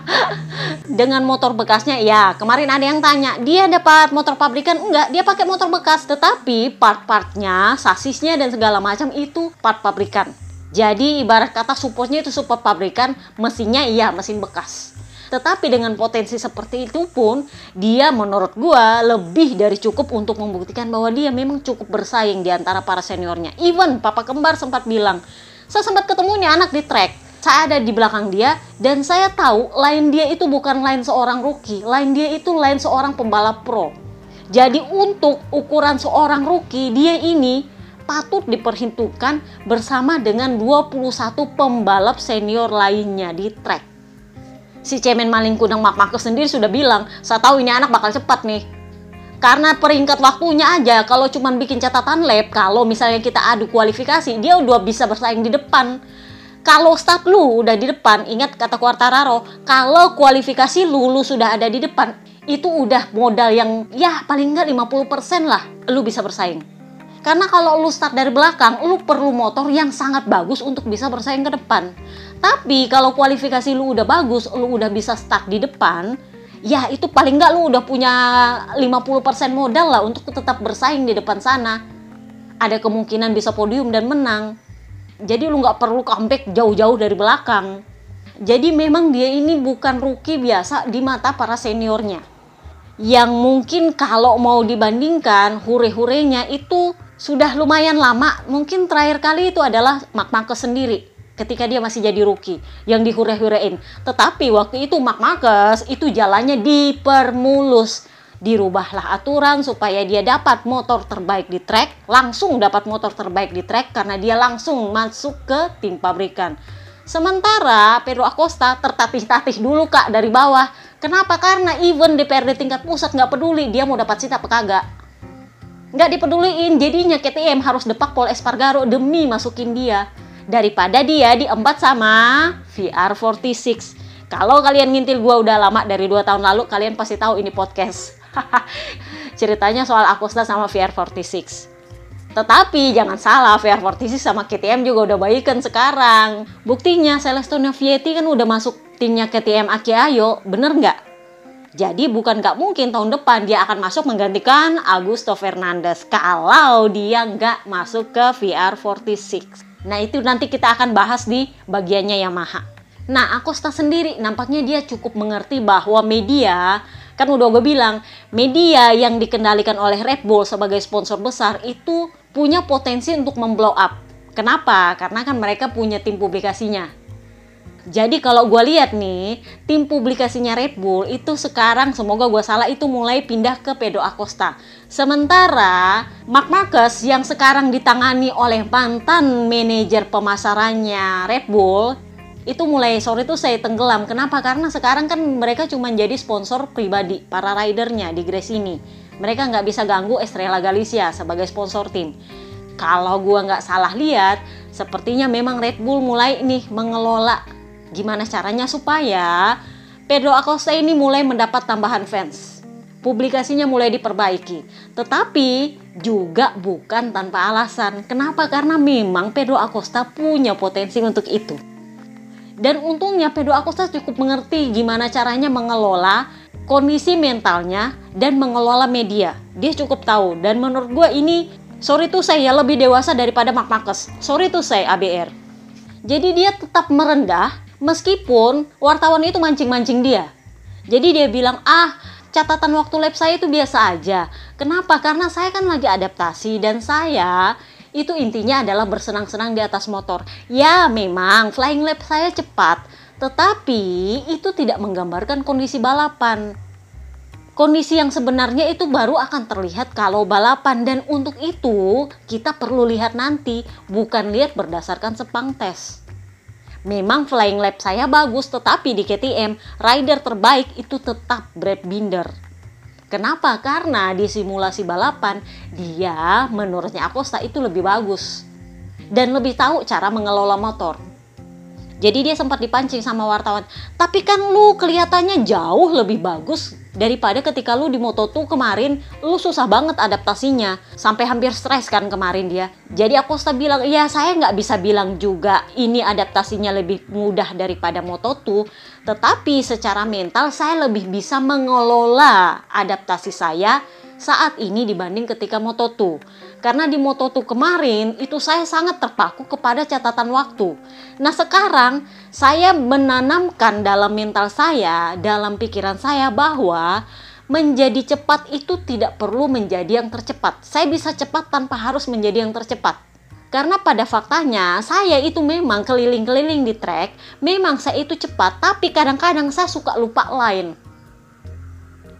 Dengan motor bekasnya, ya kemarin ada yang tanya, dia dapat motor pabrikan? Enggak, dia pakai motor bekas. Tetapi part-partnya, sasisnya dan segala macam itu part pabrikan. Jadi ibarat kata supportnya itu support pabrikan, mesinnya iya mesin bekas. Tetapi dengan potensi seperti itu pun, dia menurut gua lebih dari cukup untuk membuktikan bahwa dia memang cukup bersaing di antara para seniornya. Even papa kembar sempat bilang, saya sempat ketemu nih anak di track. Saya ada di belakang dia dan saya tahu lain dia itu bukan lain seorang rookie, lain dia itu lain seorang pembalap pro. Jadi untuk ukuran seorang rookie, dia ini patut diperhitungkan bersama dengan 21 pembalap senior lainnya di track. Si cemen maling kudang Mark Marcus sendiri sudah bilang, saya tahu ini anak bakal cepat nih. Karena peringkat waktunya aja, kalau cuma bikin catatan lap, kalau misalnya kita adu kualifikasi, dia udah bisa bersaing di depan. Kalau start lu udah di depan, ingat kata Quartararo, kalau kualifikasi lu, lu sudah ada di depan, itu udah modal yang ya paling nggak 50% lah lu bisa bersaing. Karena kalau lu start dari belakang, lu perlu motor yang sangat bagus untuk bisa bersaing ke depan. Tapi kalau kualifikasi lu udah bagus, lu udah bisa start di depan, ya itu paling nggak lu udah punya 50% modal lah untuk tetap bersaing di depan sana. Ada kemungkinan bisa podium dan menang. Jadi lu nggak perlu comeback jauh-jauh dari belakang. Jadi memang dia ini bukan rookie biasa di mata para seniornya. Yang mungkin kalau mau dibandingkan hure-hurenya itu sudah lumayan lama, mungkin terakhir kali itu adalah Mark Marcus sendiri ketika dia masih jadi rookie yang dihure-hurein. Tetapi waktu itu Mark Marcus itu jalannya dipermulus. Dirubahlah aturan supaya dia dapat motor terbaik di track, langsung dapat motor terbaik di track karena dia langsung masuk ke tim pabrikan. Sementara Pedro Acosta tertatih-tatih dulu kak dari bawah. Kenapa? Karena even DPRD tingkat pusat nggak peduli dia mau dapat cita apa kagak nggak dipeduliin jadinya KTM harus depak Pol Espargaro demi masukin dia daripada dia diempat sama VR46 kalau kalian ngintil gua udah lama dari dua tahun lalu kalian pasti tahu ini podcast ceritanya soal Acosta sama VR46 Tetapi jangan salah, VR46 sama KTM juga udah baikan sekarang. Buktinya Celestino Vietti kan udah masuk timnya KTM Aki Ayo, bener nggak? Jadi bukan nggak mungkin tahun depan dia akan masuk menggantikan Augusto Fernandez kalau dia nggak masuk ke VR46. Nah itu nanti kita akan bahas di bagiannya Yamaha. Nah Acosta sendiri nampaknya dia cukup mengerti bahwa media kan udah gue bilang media yang dikendalikan oleh Red Bull sebagai sponsor besar itu punya potensi untuk memblow up. Kenapa? Karena kan mereka punya tim publikasinya. Jadi kalau gue lihat nih, tim publikasinya Red Bull itu sekarang semoga gue salah itu mulai pindah ke Pedro Acosta. Sementara Mark Marcus yang sekarang ditangani oleh mantan manajer pemasarannya Red Bull itu mulai sore itu saya tenggelam. Kenapa? Karena sekarang kan mereka cuma jadi sponsor pribadi para ridernya di Grace ini mereka nggak bisa ganggu Estrella Galicia sebagai sponsor tim. Kalau gua nggak salah lihat, sepertinya memang Red Bull mulai nih mengelola gimana caranya supaya Pedro Acosta ini mulai mendapat tambahan fans. Publikasinya mulai diperbaiki, tetapi juga bukan tanpa alasan. Kenapa? Karena memang Pedro Acosta punya potensi untuk itu. Dan untungnya Pedro Acosta cukup mengerti gimana caranya mengelola kondisi mentalnya dan mengelola media. Dia cukup tahu dan menurut gue ini sorry tuh saya lebih dewasa daripada Mark Marcus. Sorry tuh saya ABR. Jadi dia tetap merendah meskipun wartawan itu mancing-mancing dia. Jadi dia bilang, ah catatan waktu lab saya itu biasa aja. Kenapa? Karena saya kan lagi adaptasi dan saya itu intinya adalah bersenang-senang di atas motor. Ya memang flying lap saya cepat, tetapi itu tidak menggambarkan kondisi balapan. Kondisi yang sebenarnya itu baru akan terlihat kalau balapan dan untuk itu kita perlu lihat nanti bukan lihat berdasarkan sepang tes. Memang flying lap saya bagus tetapi di KTM rider terbaik itu tetap Brad Binder. Kenapa? Karena di simulasi balapan dia menurutnya Acosta itu lebih bagus dan lebih tahu cara mengelola motor. Jadi dia sempat dipancing sama wartawan. Tapi kan lu kelihatannya jauh lebih bagus daripada ketika lu di Moto2 kemarin lu susah banget adaptasinya. Sampai hampir stres kan kemarin dia. Jadi Acosta bilang ya saya nggak bisa bilang juga ini adaptasinya lebih mudah daripada Moto2 tetapi secara mental saya lebih bisa mengelola adaptasi saya saat ini dibanding ketika Moto2 karena di Moto2 kemarin itu saya sangat terpaku kepada catatan waktu. Nah sekarang saya menanamkan dalam mental saya, dalam pikiran saya bahwa menjadi cepat itu tidak perlu menjadi yang tercepat. Saya bisa cepat tanpa harus menjadi yang tercepat. Karena pada faktanya saya itu memang keliling-keliling di track, memang saya itu cepat, tapi kadang-kadang saya suka lupa lain.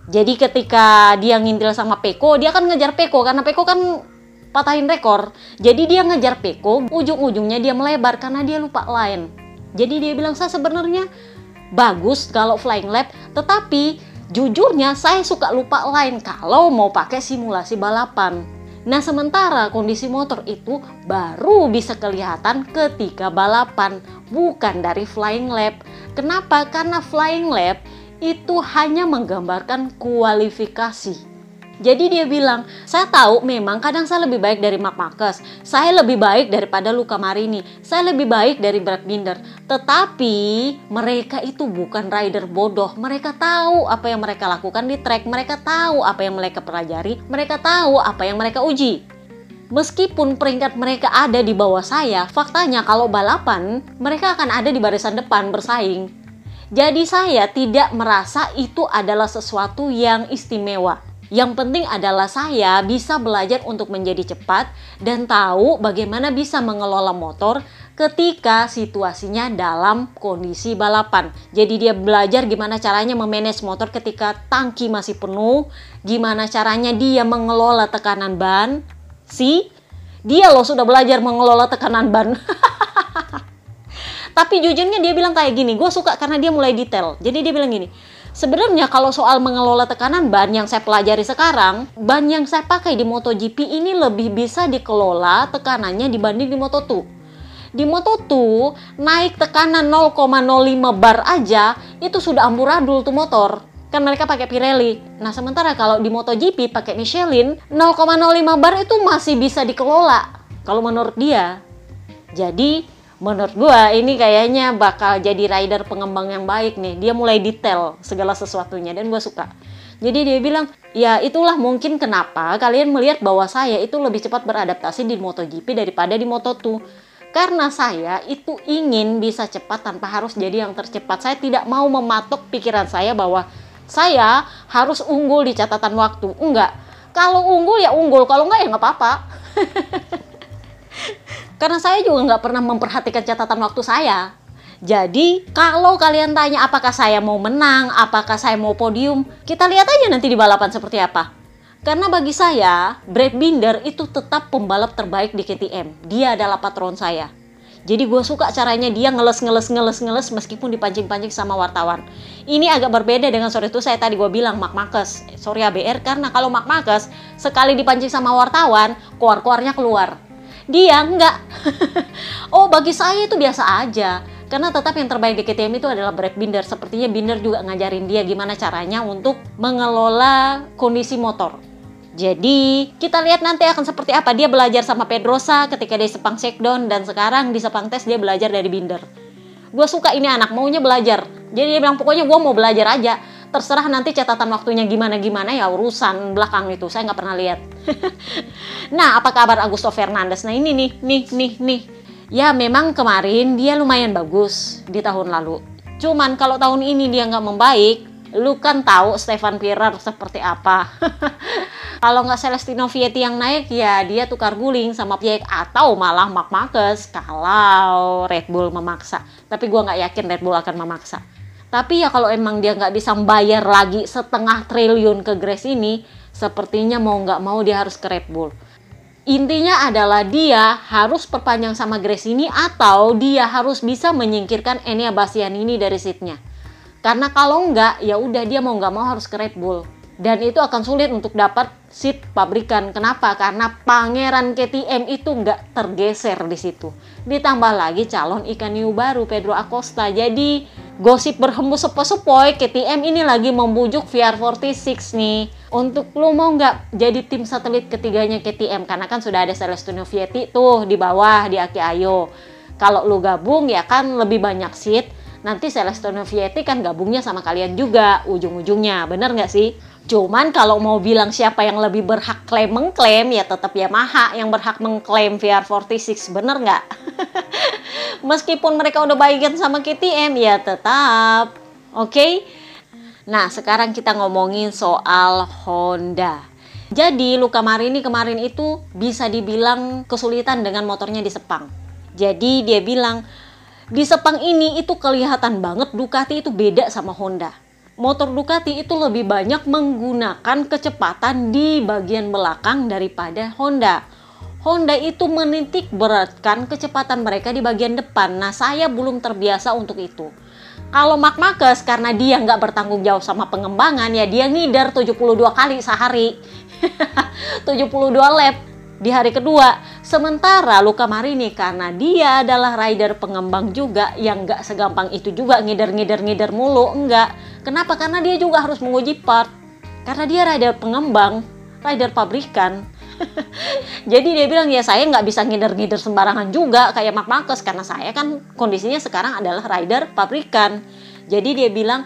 Jadi ketika dia ngintil sama Peko, dia kan ngejar Peko karena Peko kan patahin rekor. Jadi dia ngejar Peko, ujung-ujungnya dia melebar karena dia lupa line. Jadi dia bilang saya sebenarnya bagus kalau flying lap, tetapi jujurnya saya suka lupa line kalau mau pakai simulasi balapan. Nah sementara kondisi motor itu baru bisa kelihatan ketika balapan, bukan dari flying lap. Kenapa? Karena flying lap itu hanya menggambarkan kualifikasi jadi dia bilang, saya tahu memang kadang saya lebih baik dari Mark Marcus, saya lebih baik daripada Luca Marini, saya lebih baik dari Brad Binder. Tetapi mereka itu bukan rider bodoh, mereka tahu apa yang mereka lakukan di track, mereka tahu apa yang mereka pelajari, mereka tahu apa yang mereka uji. Meskipun peringkat mereka ada di bawah saya, faktanya kalau balapan mereka akan ada di barisan depan bersaing. Jadi saya tidak merasa itu adalah sesuatu yang istimewa. Yang penting adalah saya bisa belajar untuk menjadi cepat dan tahu bagaimana bisa mengelola motor ketika situasinya dalam kondisi balapan. Jadi dia belajar gimana caranya memanage motor ketika tangki masih penuh, gimana caranya dia mengelola tekanan ban. Si, dia loh sudah belajar mengelola tekanan ban. Tapi jujurnya dia bilang kayak gini, gue suka karena dia mulai detail. Jadi dia bilang gini, Sebenarnya kalau soal mengelola tekanan ban yang saya pelajari sekarang, ban yang saya pakai di MotoGP ini lebih bisa dikelola tekanannya dibanding di Moto2. Di Moto2 naik tekanan 0,05 bar aja itu sudah amburadul tuh motor. kan mereka pakai Pirelli. Nah, sementara kalau di MotoGP pakai Michelin, 0,05 bar itu masih bisa dikelola kalau menurut dia. Jadi, menurut gua ini kayaknya bakal jadi rider pengembang yang baik nih. Dia mulai detail segala sesuatunya dan gua suka. Jadi dia bilang, ya itulah mungkin kenapa kalian melihat bahwa saya itu lebih cepat beradaptasi di MotoGP daripada di Moto2 karena saya itu ingin bisa cepat tanpa harus jadi yang tercepat. Saya tidak mau mematok pikiran saya bahwa saya harus unggul di catatan waktu. Enggak. Kalau unggul ya unggul, kalau enggak ya nggak apa-apa. Karena saya juga nggak pernah memperhatikan catatan waktu saya. Jadi, kalau kalian tanya apakah saya mau menang, apakah saya mau podium, kita lihat aja nanti di balapan seperti apa. Karena bagi saya, Brad Binder itu tetap pembalap terbaik di KTM. Dia adalah patron saya. Jadi gue suka caranya dia ngeles ngeles ngeles ngeles meskipun dipancing-pancing sama wartawan. Ini agak berbeda dengan sore itu saya tadi gue bilang Mark Marcus, sorry ABR karena kalau Mark Marcus sekali dipancing sama wartawan, keluar-keluarnya keluar. Dia enggak. oh bagi saya itu biasa aja. Karena tetap yang terbaik di KTM itu adalah Brad Binder. Sepertinya Binder juga ngajarin dia gimana caranya untuk mengelola kondisi motor jadi kita lihat nanti akan seperti apa dia belajar sama Pedrosa ketika di Sepang Shakedown dan sekarang di Sepang Tes dia belajar dari Binder. Gue suka ini anak maunya belajar. Jadi dia bilang pokoknya gue mau belajar aja. Terserah nanti catatan waktunya gimana-gimana ya urusan belakang itu saya nggak pernah lihat. nah apa kabar Augusto Fernandes? Nah ini nih nih nih nih. Ya memang kemarin dia lumayan bagus di tahun lalu. Cuman kalau tahun ini dia nggak membaik, lu kan tahu Stefan Pirer seperti apa. Kalau nggak Celestino Vietti yang naik ya dia tukar guling sama Piek atau malah Mark Marquez kalau Red Bull memaksa. Tapi gue nggak yakin Red Bull akan memaksa. Tapi ya kalau emang dia nggak bisa membayar lagi setengah triliun ke Grace ini, sepertinya mau nggak mau dia harus ke Red Bull. Intinya adalah dia harus perpanjang sama Grace ini atau dia harus bisa menyingkirkan Enia Bastianini dari seatnya. Karena kalau nggak, ya udah dia mau nggak mau harus ke Red Bull dan itu akan sulit untuk dapat seat pabrikan. Kenapa? Karena pangeran KTM itu nggak tergeser di situ. Ditambah lagi calon ikan new baru Pedro Acosta. Jadi gosip berhembus sepoi-sepoi KTM ini lagi membujuk VR46 nih untuk lu mau nggak jadi tim satelit ketiganya KTM karena kan sudah ada Celestino Vietti tuh di bawah di Aki Ayo. Kalau lu gabung ya kan lebih banyak seat. Nanti Celestino Vietti kan gabungnya sama kalian juga ujung-ujungnya. Bener nggak sih? Cuman kalau mau bilang siapa yang lebih berhak klaim mengklaim ya tetap Yamaha yang berhak mengklaim VR46 bener nggak? Meskipun mereka udah baikan sama KTM ya tetap oke. Okay? Nah sekarang kita ngomongin soal Honda. Jadi Luka Marini kemarin itu bisa dibilang kesulitan dengan motornya di Sepang. Jadi dia bilang di Sepang ini itu kelihatan banget Ducati itu beda sama Honda motor Ducati itu lebih banyak menggunakan kecepatan di bagian belakang daripada Honda. Honda itu menitik beratkan kecepatan mereka di bagian depan. Nah, saya belum terbiasa untuk itu. Kalau Mark Marquez karena dia nggak bertanggung jawab sama pengembangan ya dia ngider 72 kali sehari. 72 lap di hari kedua. Sementara Luka Marini karena dia adalah rider pengembang juga yang nggak segampang itu juga ngider-ngider-ngider mulu, enggak. Kenapa? Karena dia juga harus menguji part. Karena dia rider pengembang, rider pabrikan. Jadi dia bilang ya saya nggak bisa ngider-ngider sembarangan juga kayak Mark Marcus karena saya kan kondisinya sekarang adalah rider pabrikan. Jadi dia bilang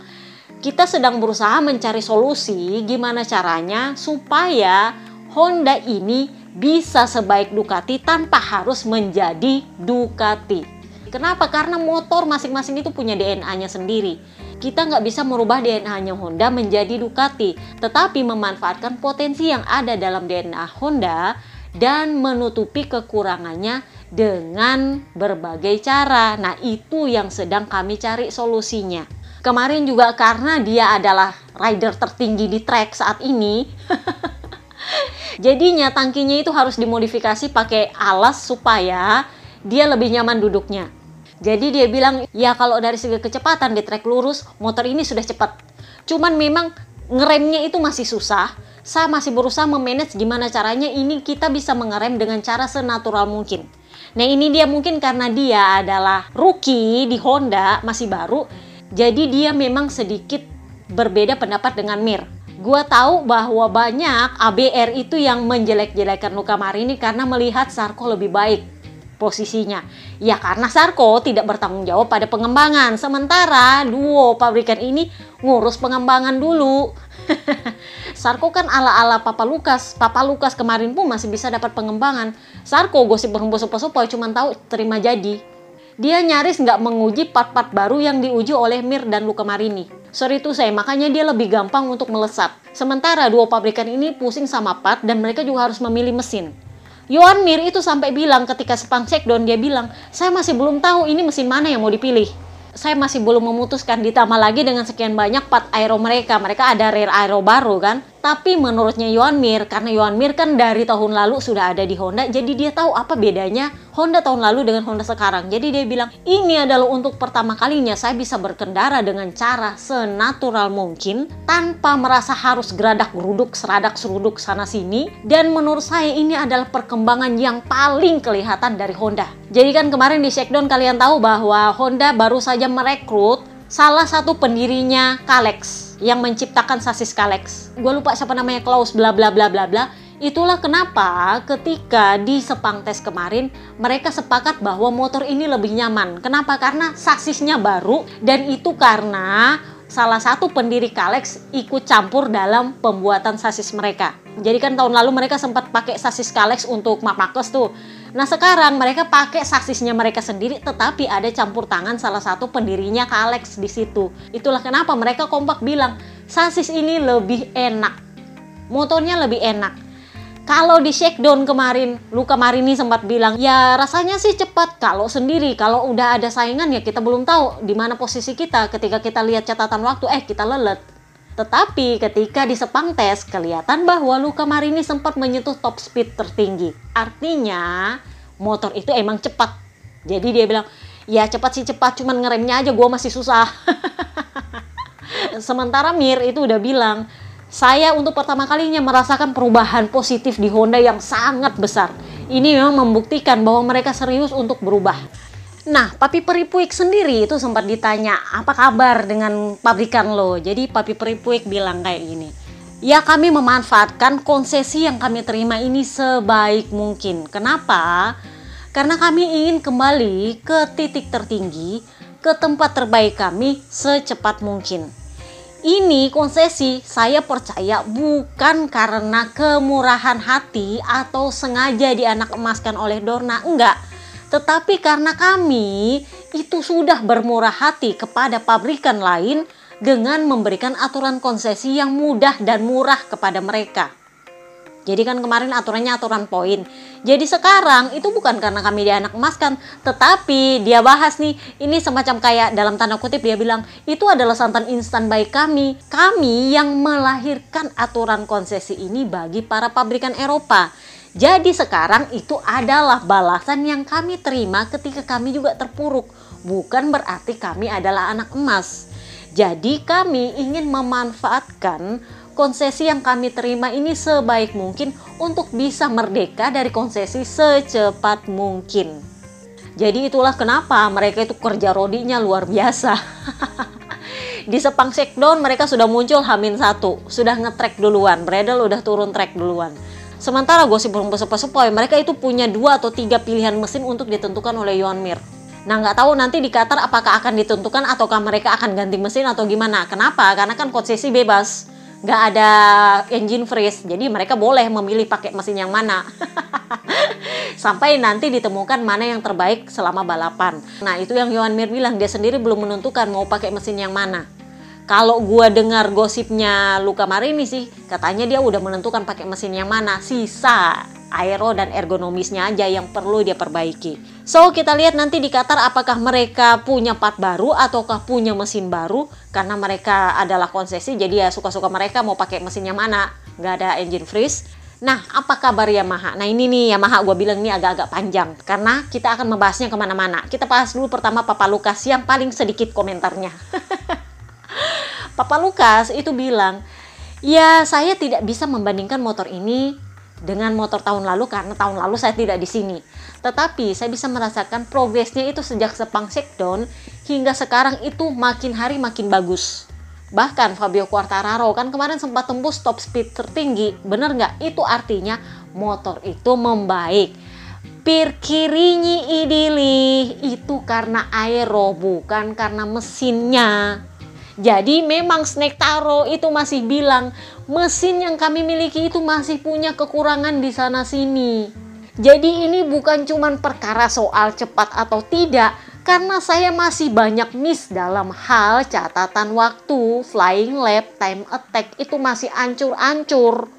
kita sedang berusaha mencari solusi gimana caranya supaya Honda ini bisa sebaik Ducati tanpa harus menjadi Ducati. Kenapa? Karena motor masing-masing itu punya DNA-nya sendiri. Kita nggak bisa merubah DNA-nya Honda menjadi Ducati, tetapi memanfaatkan potensi yang ada dalam DNA Honda dan menutupi kekurangannya dengan berbagai cara. Nah, itu yang sedang kami cari solusinya. Kemarin juga karena dia adalah rider tertinggi di track saat ini, Jadinya tangkinya itu harus dimodifikasi pakai alas supaya dia lebih nyaman duduknya. Jadi dia bilang, ya kalau dari segi kecepatan di trek lurus, motor ini sudah cepat. Cuman memang ngeremnya itu masih susah. Saya masih berusaha memanage gimana caranya ini kita bisa mengerem dengan cara senatural mungkin. Nah ini dia mungkin karena dia adalah rookie di Honda, masih baru. Jadi dia memang sedikit berbeda pendapat dengan Mir. Gua tahu bahwa banyak ABR itu yang menjelek-jelekan Luka Marini karena melihat Sarko lebih baik posisinya. Ya karena Sarko tidak bertanggung jawab pada pengembangan. Sementara duo pabrikan ini ngurus pengembangan dulu. Sarko kan ala-ala Papa Lukas. Papa Lukas kemarin pun masih bisa dapat pengembangan. Sarko gosip berhembus-hembus cuma tahu terima jadi. Dia nyaris nggak menguji part-part baru yang diuji oleh Mir dan Luka Marini. Sorry itu saya, makanya dia lebih gampang untuk melesat. Sementara dua pabrikan ini pusing sama part dan mereka juga harus memilih mesin. Yohan Mir itu sampai bilang ketika sepang checkdown dia bilang, saya masih belum tahu ini mesin mana yang mau dipilih saya masih belum memutuskan ditambah lagi dengan sekian banyak part aero mereka mereka ada rare aero baru kan tapi menurutnya Yohan Mir karena Yohan Mir kan dari tahun lalu sudah ada di Honda jadi dia tahu apa bedanya Honda tahun lalu dengan Honda sekarang. Jadi dia bilang ini adalah untuk pertama kalinya saya bisa berkendara dengan cara senatural mungkin tanpa merasa harus geradak geruduk seradak seruduk sana sini. Dan menurut saya ini adalah perkembangan yang paling kelihatan dari Honda. Jadi kan kemarin di Shakedown kalian tahu bahwa Honda baru saja merekrut salah satu pendirinya Kalex yang menciptakan sasis Kalex. Gue lupa siapa namanya Klaus bla bla bla bla bla. Itulah kenapa ketika di Sepang tes kemarin mereka sepakat bahwa motor ini lebih nyaman. Kenapa? Karena sasisnya baru dan itu karena salah satu pendiri Kalex ikut campur dalam pembuatan sasis mereka. Jadi kan tahun lalu mereka sempat pakai sasis Kalex untuk Mark tuh. Nah sekarang mereka pakai sasisnya mereka sendiri tetapi ada campur tangan salah satu pendirinya Kalex di situ. Itulah kenapa mereka kompak bilang sasis ini lebih enak. Motornya lebih enak kalau di shakedown kemarin, Luka Marini sempat bilang, ya rasanya sih cepat. Kalau sendiri, kalau udah ada saingan ya kita belum tahu di mana posisi kita ketika kita lihat catatan waktu, eh kita lelet. Tetapi ketika di sepang tes, kelihatan bahwa Luka Marini sempat menyentuh top speed tertinggi. Artinya, motor itu emang cepat. Jadi dia bilang, ya cepat sih cepat, cuman ngeremnya aja gue masih susah. Sementara Mir itu udah bilang, saya untuk pertama kalinya merasakan perubahan positif di Honda yang sangat besar. Ini memang membuktikan bahwa mereka serius untuk berubah. Nah, Papi Peripuik sendiri itu sempat ditanya, apa kabar dengan pabrikan lo? Jadi Papi Peripuik bilang kayak gini, ya kami memanfaatkan konsesi yang kami terima ini sebaik mungkin. Kenapa? Karena kami ingin kembali ke titik tertinggi, ke tempat terbaik kami secepat mungkin. Ini konsesi saya percaya bukan karena kemurahan hati atau sengaja dianak emaskan oleh Dorna, enggak. Tetapi karena kami itu sudah bermurah hati kepada pabrikan lain dengan memberikan aturan konsesi yang mudah dan murah kepada mereka. Jadi kan kemarin aturannya aturan poin. Jadi sekarang itu bukan karena kami dia anak emaskan, tetapi dia bahas nih, ini semacam kayak dalam tanda kutip dia bilang, itu adalah santan instan baik kami. Kami yang melahirkan aturan konsesi ini bagi para pabrikan Eropa. Jadi sekarang itu adalah balasan yang kami terima ketika kami juga terpuruk. Bukan berarti kami adalah anak emas. Jadi kami ingin memanfaatkan konsesi yang kami terima ini sebaik mungkin untuk bisa merdeka dari konsesi secepat mungkin. Jadi itulah kenapa mereka itu kerja rodinya luar biasa. Di Sepang Shakedown mereka sudah muncul Hamin satu, sudah ngetrek duluan, Bradle udah turun trek duluan. Sementara gosip belum sepoi mereka itu punya dua atau tiga pilihan mesin untuk ditentukan oleh Yohan Mir. Nah nggak tahu nanti di Qatar apakah akan ditentukan ataukah mereka akan ganti mesin atau gimana. Kenapa? Karena kan konsesi bebas nggak ada engine freeze jadi mereka boleh memilih pakai mesin yang mana sampai nanti ditemukan mana yang terbaik selama balapan nah itu yang Yohan Mir bilang dia sendiri belum menentukan mau pakai mesin yang mana kalau gua dengar gosipnya Luka Marini sih katanya dia udah menentukan pakai mesin yang mana sisa aero dan ergonomisnya aja yang perlu dia perbaiki So kita lihat nanti di Qatar apakah mereka punya part baru ataukah punya mesin baru karena mereka adalah konsesi jadi ya suka-suka mereka mau pakai mesin yang mana nggak ada engine freeze. Nah apa kabar Yamaha? Nah ini nih Yamaha gue bilang ini agak-agak panjang karena kita akan membahasnya ke mana-mana. Kita bahas dulu pertama Papa Lukas yang paling sedikit komentarnya. Papa Lukas itu bilang ya saya tidak bisa membandingkan motor ini dengan motor tahun lalu karena tahun lalu saya tidak di sini. Tetapi saya bisa merasakan progresnya itu sejak Sepang Shakedown hingga sekarang itu makin hari makin bagus. Bahkan Fabio Quartararo kan kemarin sempat tembus top speed tertinggi. Bener nggak? Itu artinya motor itu membaik. Pir kirinyi idili itu karena aero bukan karena mesinnya. Jadi memang Snake Taro itu masih bilang mesin yang kami miliki itu masih punya kekurangan di sana sini. Jadi ini bukan cuma perkara soal cepat atau tidak, karena saya masih banyak miss dalam hal catatan waktu, flying lap, time attack itu masih ancur-ancur.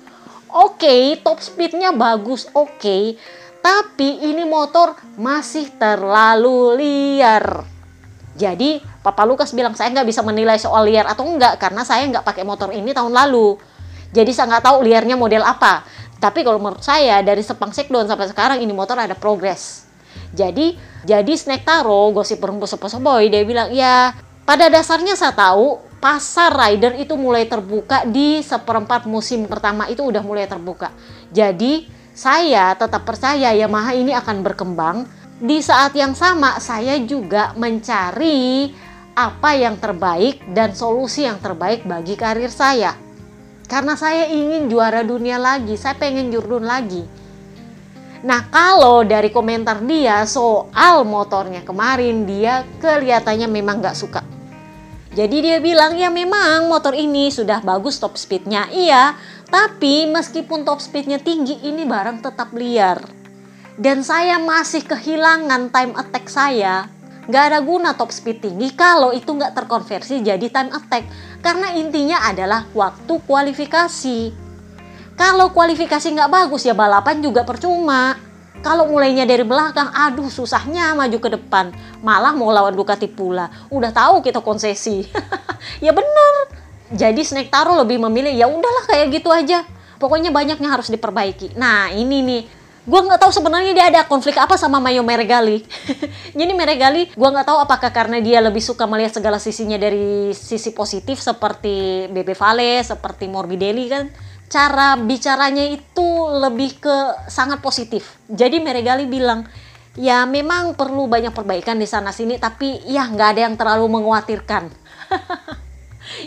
Oke, okay, top speednya bagus, oke. Okay. Tapi ini motor masih terlalu liar. Jadi Papa Lukas bilang saya nggak bisa menilai soal liar atau enggak karena saya nggak pakai motor ini tahun lalu. Jadi saya nggak tahu liarnya model apa. Tapi kalau menurut saya dari Sepang Sekdon sampai sekarang ini motor ada progres. Jadi jadi Snack Taro gosip perempuan boy dia bilang ya pada dasarnya saya tahu pasar rider itu mulai terbuka di seperempat musim pertama itu udah mulai terbuka. Jadi saya tetap percaya Yamaha ini akan berkembang. Di saat yang sama saya juga mencari apa yang terbaik dan solusi yang terbaik bagi karir saya. Karena saya ingin juara dunia lagi, saya pengen jurdun lagi. Nah kalau dari komentar dia soal motornya kemarin dia kelihatannya memang gak suka. Jadi dia bilang ya memang motor ini sudah bagus top speednya iya. Tapi meskipun top speednya tinggi ini barang tetap liar. Dan saya masih kehilangan time attack saya nggak ada guna top speed tinggi kalau itu nggak terkonversi jadi time attack. Karena intinya adalah waktu kualifikasi. Kalau kualifikasi nggak bagus ya balapan juga percuma. Kalau mulainya dari belakang, aduh susahnya maju ke depan. Malah mau lawan Ducati pula. Udah tahu kita konsesi. ya bener. Jadi Snake Taro lebih memilih ya udahlah kayak gitu aja. Pokoknya banyaknya harus diperbaiki. Nah ini nih gue nggak tahu sebenarnya dia ada konflik apa sama Mayo Meregali. Jadi Meregali, gue nggak tahu apakah karena dia lebih suka melihat segala sisinya dari sisi positif seperti Bebe Vale, seperti Morbidelli kan. Cara bicaranya itu lebih ke sangat positif. Jadi Meregali bilang, ya memang perlu banyak perbaikan di sana sini, tapi ya nggak ada yang terlalu mengkhawatirkan.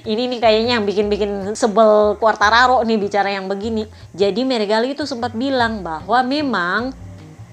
ini nih kayaknya yang bikin-bikin sebel Quartararo nih bicara yang begini. Jadi Meregali itu sempat bilang bahwa memang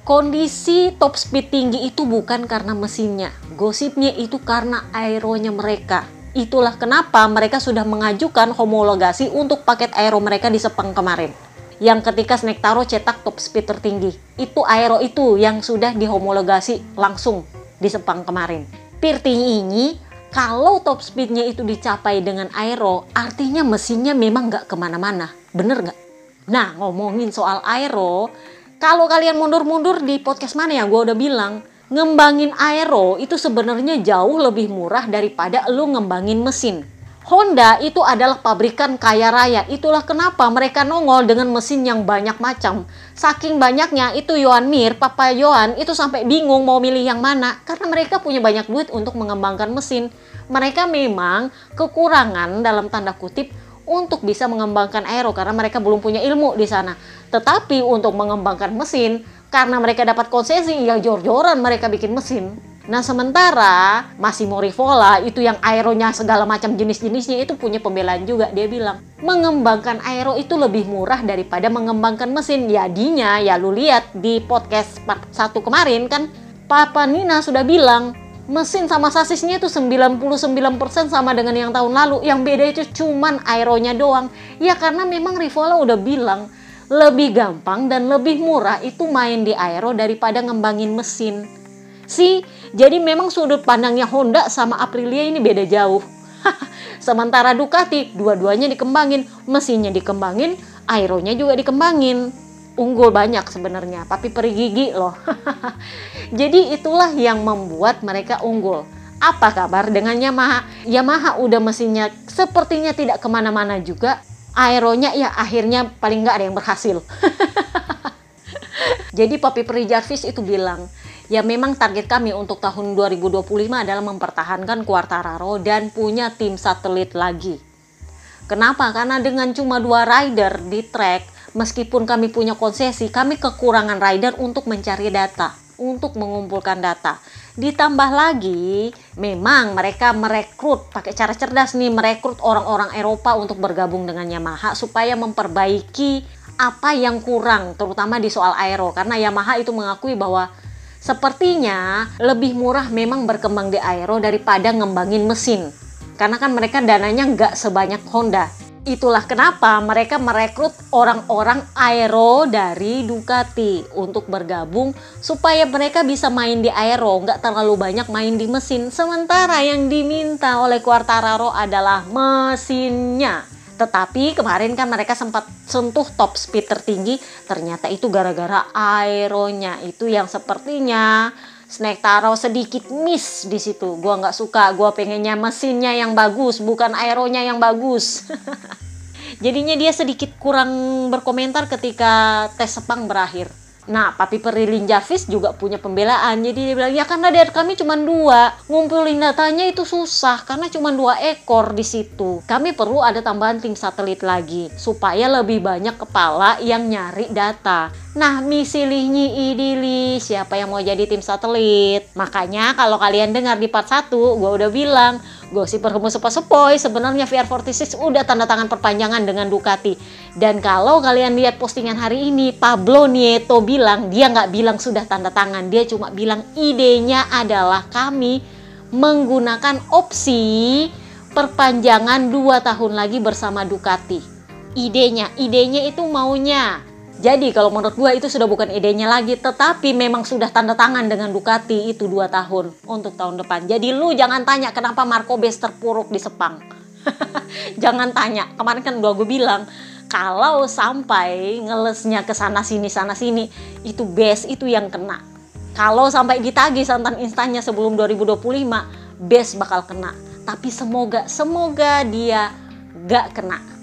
kondisi top speed tinggi itu bukan karena mesinnya. Gosipnya itu karena aeronya mereka. Itulah kenapa mereka sudah mengajukan homologasi untuk paket aero mereka di Sepang kemarin. Yang ketika Snake Taro cetak top speed tertinggi. Itu aero itu yang sudah dihomologasi langsung di Sepang kemarin. Pirti ini kalau top speednya itu dicapai dengan aero, artinya mesinnya memang nggak ke mana-mana. Bener nggak? Nah, ngomongin soal aero, kalau kalian mundur-mundur di podcast mana ya, gue udah bilang, ngembangin aero itu sebenarnya jauh lebih murah daripada lu ngembangin mesin. Honda itu adalah pabrikan kaya raya. Itulah kenapa mereka nongol dengan mesin yang banyak macam. Saking banyaknya itu Yohan Mir, Papa Yohan itu sampai bingung mau milih yang mana karena mereka punya banyak duit untuk mengembangkan mesin. Mereka memang kekurangan dalam tanda kutip untuk bisa mengembangkan aero karena mereka belum punya ilmu di sana. Tetapi untuk mengembangkan mesin karena mereka dapat konsesi ya jor-joran mereka bikin mesin Nah sementara Massimo Rivola itu yang aeronya segala macam jenis-jenisnya itu punya pembelaan juga. Dia bilang mengembangkan aero itu lebih murah daripada mengembangkan mesin. Jadinya ya lu lihat di podcast part 1 kemarin kan Papa Nina sudah bilang mesin sama sasisnya itu 99% sama dengan yang tahun lalu. Yang beda itu cuman aeronya doang. Ya karena memang Rivola udah bilang lebih gampang dan lebih murah itu main di aero daripada ngembangin mesin. Si jadi memang sudut pandangnya Honda sama Aprilia ini beda jauh. Sementara Ducati dua-duanya dikembangin, mesinnya dikembangin, aeronya juga dikembangin. Unggul banyak sebenarnya, tapi peri gigi loh. Jadi itulah yang membuat mereka unggul. Apa kabar dengan Yamaha? Yamaha udah mesinnya sepertinya tidak ke mana-mana juga. Aeronya ya akhirnya paling nggak ada yang berhasil. Jadi Papi Peri Jarvis itu bilang, Ya memang target kami untuk tahun 2025 adalah mempertahankan Quartararo dan punya tim satelit lagi. Kenapa? Karena dengan cuma dua rider di track, meskipun kami punya konsesi, kami kekurangan rider untuk mencari data, untuk mengumpulkan data. Ditambah lagi, memang mereka merekrut pakai cara cerdas nih merekrut orang-orang Eropa untuk bergabung dengan Yamaha supaya memperbaiki apa yang kurang terutama di soal aero karena Yamaha itu mengakui bahwa sepertinya lebih murah memang berkembang di aero daripada ngembangin mesin karena kan mereka dananya nggak sebanyak Honda Itulah kenapa mereka merekrut orang-orang aero dari Ducati untuk bergabung supaya mereka bisa main di aero, nggak terlalu banyak main di mesin. Sementara yang diminta oleh Quartararo adalah mesinnya. Tetapi kemarin kan mereka sempat sentuh top speed tertinggi, ternyata itu gara-gara aeronya itu yang sepertinya Snack taruh sedikit miss di situ. Gua nggak suka. Gua pengennya mesinnya yang bagus, bukan aeronya yang bagus. Jadinya dia sedikit kurang berkomentar ketika tes Sepang berakhir. Nah, Papi Perilin Javis juga punya pembelaan. Jadi dia bilang, ya karena dari kami cuma dua. Ngumpulin datanya itu susah karena cuma dua ekor di situ. Kami perlu ada tambahan tim satelit lagi supaya lebih banyak kepala yang nyari data. Nah, misilihnya idili siapa yang mau jadi tim satelit. Makanya kalau kalian dengar di part 1, gue udah bilang, Gosip berhembus sepoi-sepoi, sebenarnya VR46 udah tanda tangan perpanjangan dengan Ducati. Dan kalau kalian lihat postingan hari ini, Pablo Nieto bilang, dia nggak bilang sudah tanda tangan, dia cuma bilang idenya adalah kami menggunakan opsi perpanjangan 2 tahun lagi bersama Ducati. Idenya, idenya itu maunya jadi kalau menurut gue itu sudah bukan idenya lagi, tetapi memang sudah tanda tangan dengan Ducati itu dua tahun untuk tahun depan. Jadi lu jangan tanya kenapa Marco Bes terpuruk di Sepang. jangan tanya. Kemarin kan udah gue bilang kalau sampai ngelesnya ke sana sini sana sini itu base itu yang kena. Kalau sampai ditagih santan instannya sebelum 2025, base bakal kena. Tapi semoga semoga dia gak kena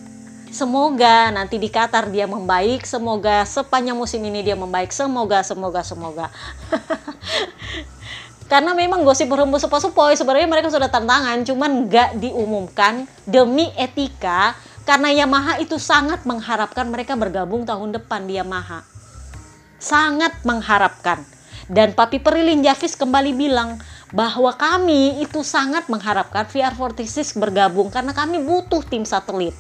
Semoga nanti di Qatar dia membaik, semoga sepanjang musim ini dia membaik, semoga, semoga, semoga. Karena memang gosip berhembus sepoi-sepoi, sebenarnya mereka sudah tantangan, cuman nggak diumumkan demi etika, karena Yamaha itu sangat mengharapkan mereka bergabung tahun depan di Yamaha. Sangat mengharapkan. Dan Papi Perilin Javis kembali bilang bahwa kami itu sangat mengharapkan VR46 bergabung karena kami butuh tim satelit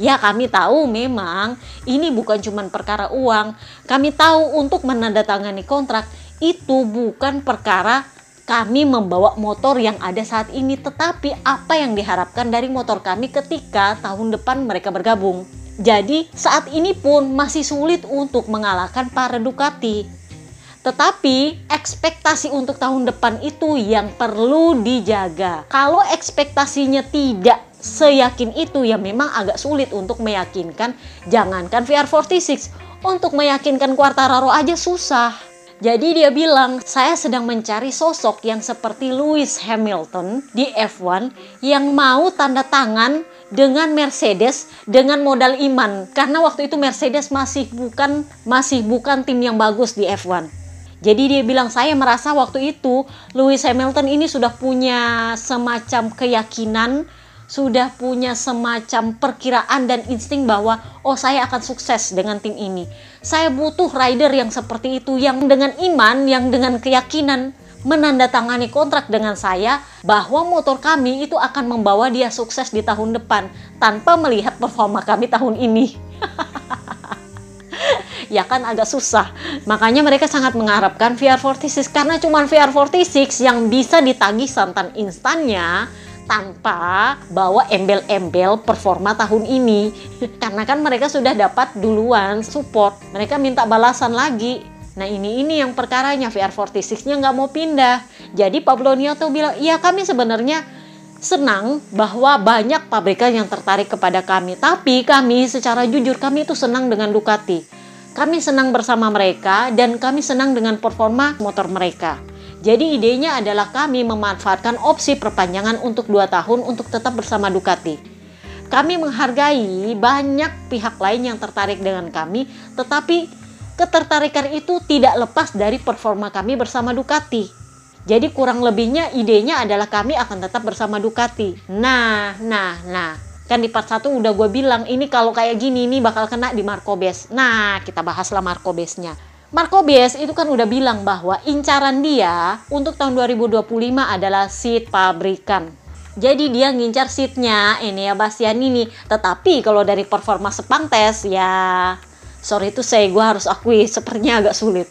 Ya kami tahu memang ini bukan cuma perkara uang. Kami tahu untuk menandatangani kontrak itu bukan perkara kami membawa motor yang ada saat ini. Tetapi apa yang diharapkan dari motor kami ketika tahun depan mereka bergabung. Jadi saat ini pun masih sulit untuk mengalahkan para Ducati. Tetapi ekspektasi untuk tahun depan itu yang perlu dijaga. Kalau ekspektasinya tidak seyakin itu ya memang agak sulit untuk meyakinkan. Jangankan VR46 untuk meyakinkan Quartararo aja susah. Jadi dia bilang, saya sedang mencari sosok yang seperti Lewis Hamilton di F1 yang mau tanda tangan dengan Mercedes dengan modal iman. Karena waktu itu Mercedes masih bukan masih bukan tim yang bagus di F1. Jadi dia bilang saya merasa waktu itu Lewis Hamilton ini sudah punya semacam keyakinan sudah punya semacam perkiraan dan insting bahwa oh saya akan sukses dengan tim ini. Saya butuh rider yang seperti itu yang dengan iman, yang dengan keyakinan menandatangani kontrak dengan saya bahwa motor kami itu akan membawa dia sukses di tahun depan tanpa melihat performa kami tahun ini. ya kan agak susah. Makanya mereka sangat mengharapkan VR46 karena cuma VR46 yang bisa ditagih santan instannya tanpa bawa embel-embel performa tahun ini. Karena kan mereka sudah dapat duluan support. Mereka minta balasan lagi. Nah ini ini yang perkaranya. VR46 nya nggak mau pindah. Jadi Pablo Nieto bilang iya kami sebenarnya senang bahwa banyak pabrikan yang tertarik kepada kami. Tapi kami secara jujur kami itu senang dengan Ducati. Kami senang bersama mereka dan kami senang dengan performa motor mereka jadi idenya adalah kami memanfaatkan opsi perpanjangan untuk dua tahun untuk tetap bersama Ducati. Kami menghargai banyak pihak lain yang tertarik dengan kami, tetapi ketertarikan itu tidak lepas dari performa kami bersama Ducati. Jadi kurang lebihnya idenya adalah kami akan tetap bersama Ducati. Nah, nah, nah. Kan di part 1 udah gue bilang ini kalau kayak gini ini bakal kena di Marco Bes. Nah, kita bahaslah Marco Besnya. Marco Bies itu kan udah bilang bahwa incaran dia untuk tahun 2025 adalah seat pabrikan. Jadi dia ngincar seatnya Enea Bastianini. Tetapi kalau dari performa sepang tes ya sorry itu saya gue harus akui sepertinya agak sulit.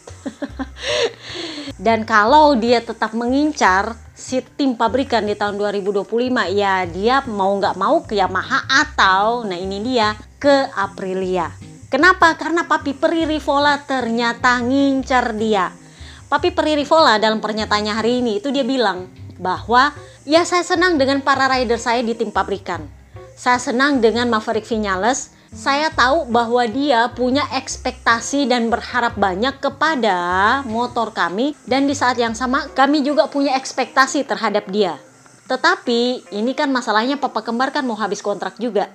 Dan kalau dia tetap mengincar seat tim pabrikan di tahun 2025 ya dia mau nggak mau ke Yamaha atau nah ini dia ke Aprilia. Kenapa? Karena Papi Peri Rivola ternyata ngincar dia. Papi Peri Rivola dalam pernyataannya hari ini itu dia bilang bahwa ya saya senang dengan para rider saya di tim pabrikan. Saya senang dengan Maverick Vinales. Saya tahu bahwa dia punya ekspektasi dan berharap banyak kepada motor kami dan di saat yang sama kami juga punya ekspektasi terhadap dia. Tetapi ini kan masalahnya papa kembar kan mau habis kontrak juga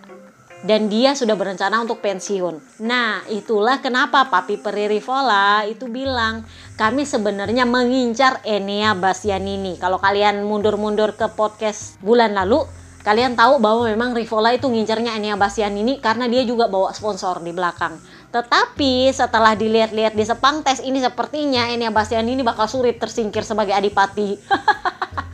dan dia sudah berencana untuk pensiun. Nah, itulah kenapa Papi Peri Rivola itu bilang, kami sebenarnya mengincar Enea Bastianini. Kalau kalian mundur-mundur ke podcast bulan lalu, kalian tahu bahwa memang Rivola itu ngincarnya Enea Bastianini karena dia juga bawa sponsor di belakang. Tetapi setelah dilihat-lihat di sepang tes ini sepertinya Enea Bastianini bakal sulit tersingkir sebagai adipati.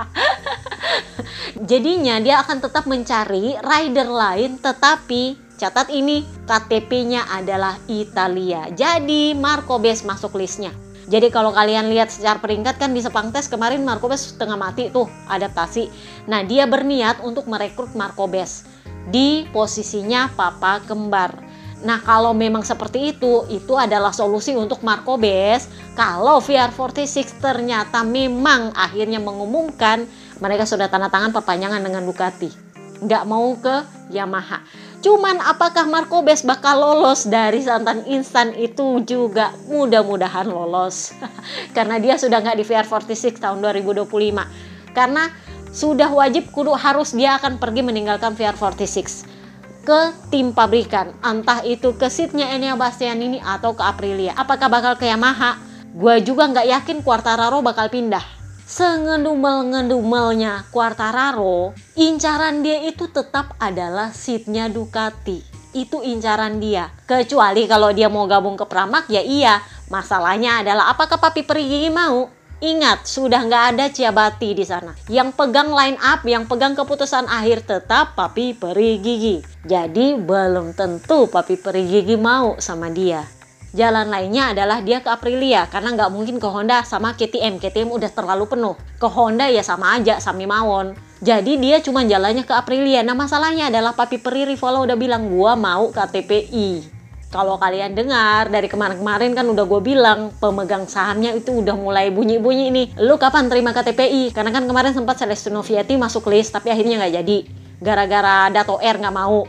Jadinya dia akan tetap mencari rider lain tetapi catat ini KTP-nya adalah Italia. Jadi Marco Bes masuk listnya. Jadi kalau kalian lihat secara peringkat kan di Sepang Tes kemarin Marco Bes setengah mati tuh adaptasi. Nah dia berniat untuk merekrut Marco Bes di posisinya papa kembar. Nah kalau memang seperti itu, itu adalah solusi untuk Marco Bes. Kalau VR46 ternyata memang akhirnya mengumumkan mereka sudah tanda tangan perpanjangan dengan Ducati. Nggak mau ke Yamaha. Cuman apakah Marco Bes bakal lolos dari santan instan itu juga mudah-mudahan lolos. Karena dia sudah nggak di VR46 tahun 2025. Karena sudah wajib kudu harus dia akan pergi meninggalkan VR46 ke tim pabrikan entah itu ke seatnya Enea Bastian ini atau ke Aprilia apakah bakal ke Yamaha gue juga nggak yakin Quartararo bakal pindah sengendumel-ngendumelnya Quartararo, incaran dia itu tetap adalah seatnya Ducati. Itu incaran dia. Kecuali kalau dia mau gabung ke Pramac ya iya. Masalahnya adalah apakah Papi Perigi mau? Ingat, sudah nggak ada Ciabati di sana. Yang pegang line up, yang pegang keputusan akhir tetap Papi Perigi. Jadi belum tentu Papi Perigi mau sama dia. Jalan lainnya adalah dia ke Aprilia karena nggak mungkin ke Honda sama KTM. KTM udah terlalu penuh. Ke Honda ya sama aja, sami mawon. Jadi dia cuma jalannya ke Aprilia. Nah masalahnya adalah Papi Peri Rivola udah bilang gua mau ke TPI. Kalau kalian dengar dari kemarin-kemarin kan udah gue bilang pemegang sahamnya itu udah mulai bunyi-bunyi nih. Lu kapan terima KTPI? Karena kan kemarin sempat Celestino Viati masuk list tapi akhirnya nggak jadi. Gara-gara Dato R nggak mau.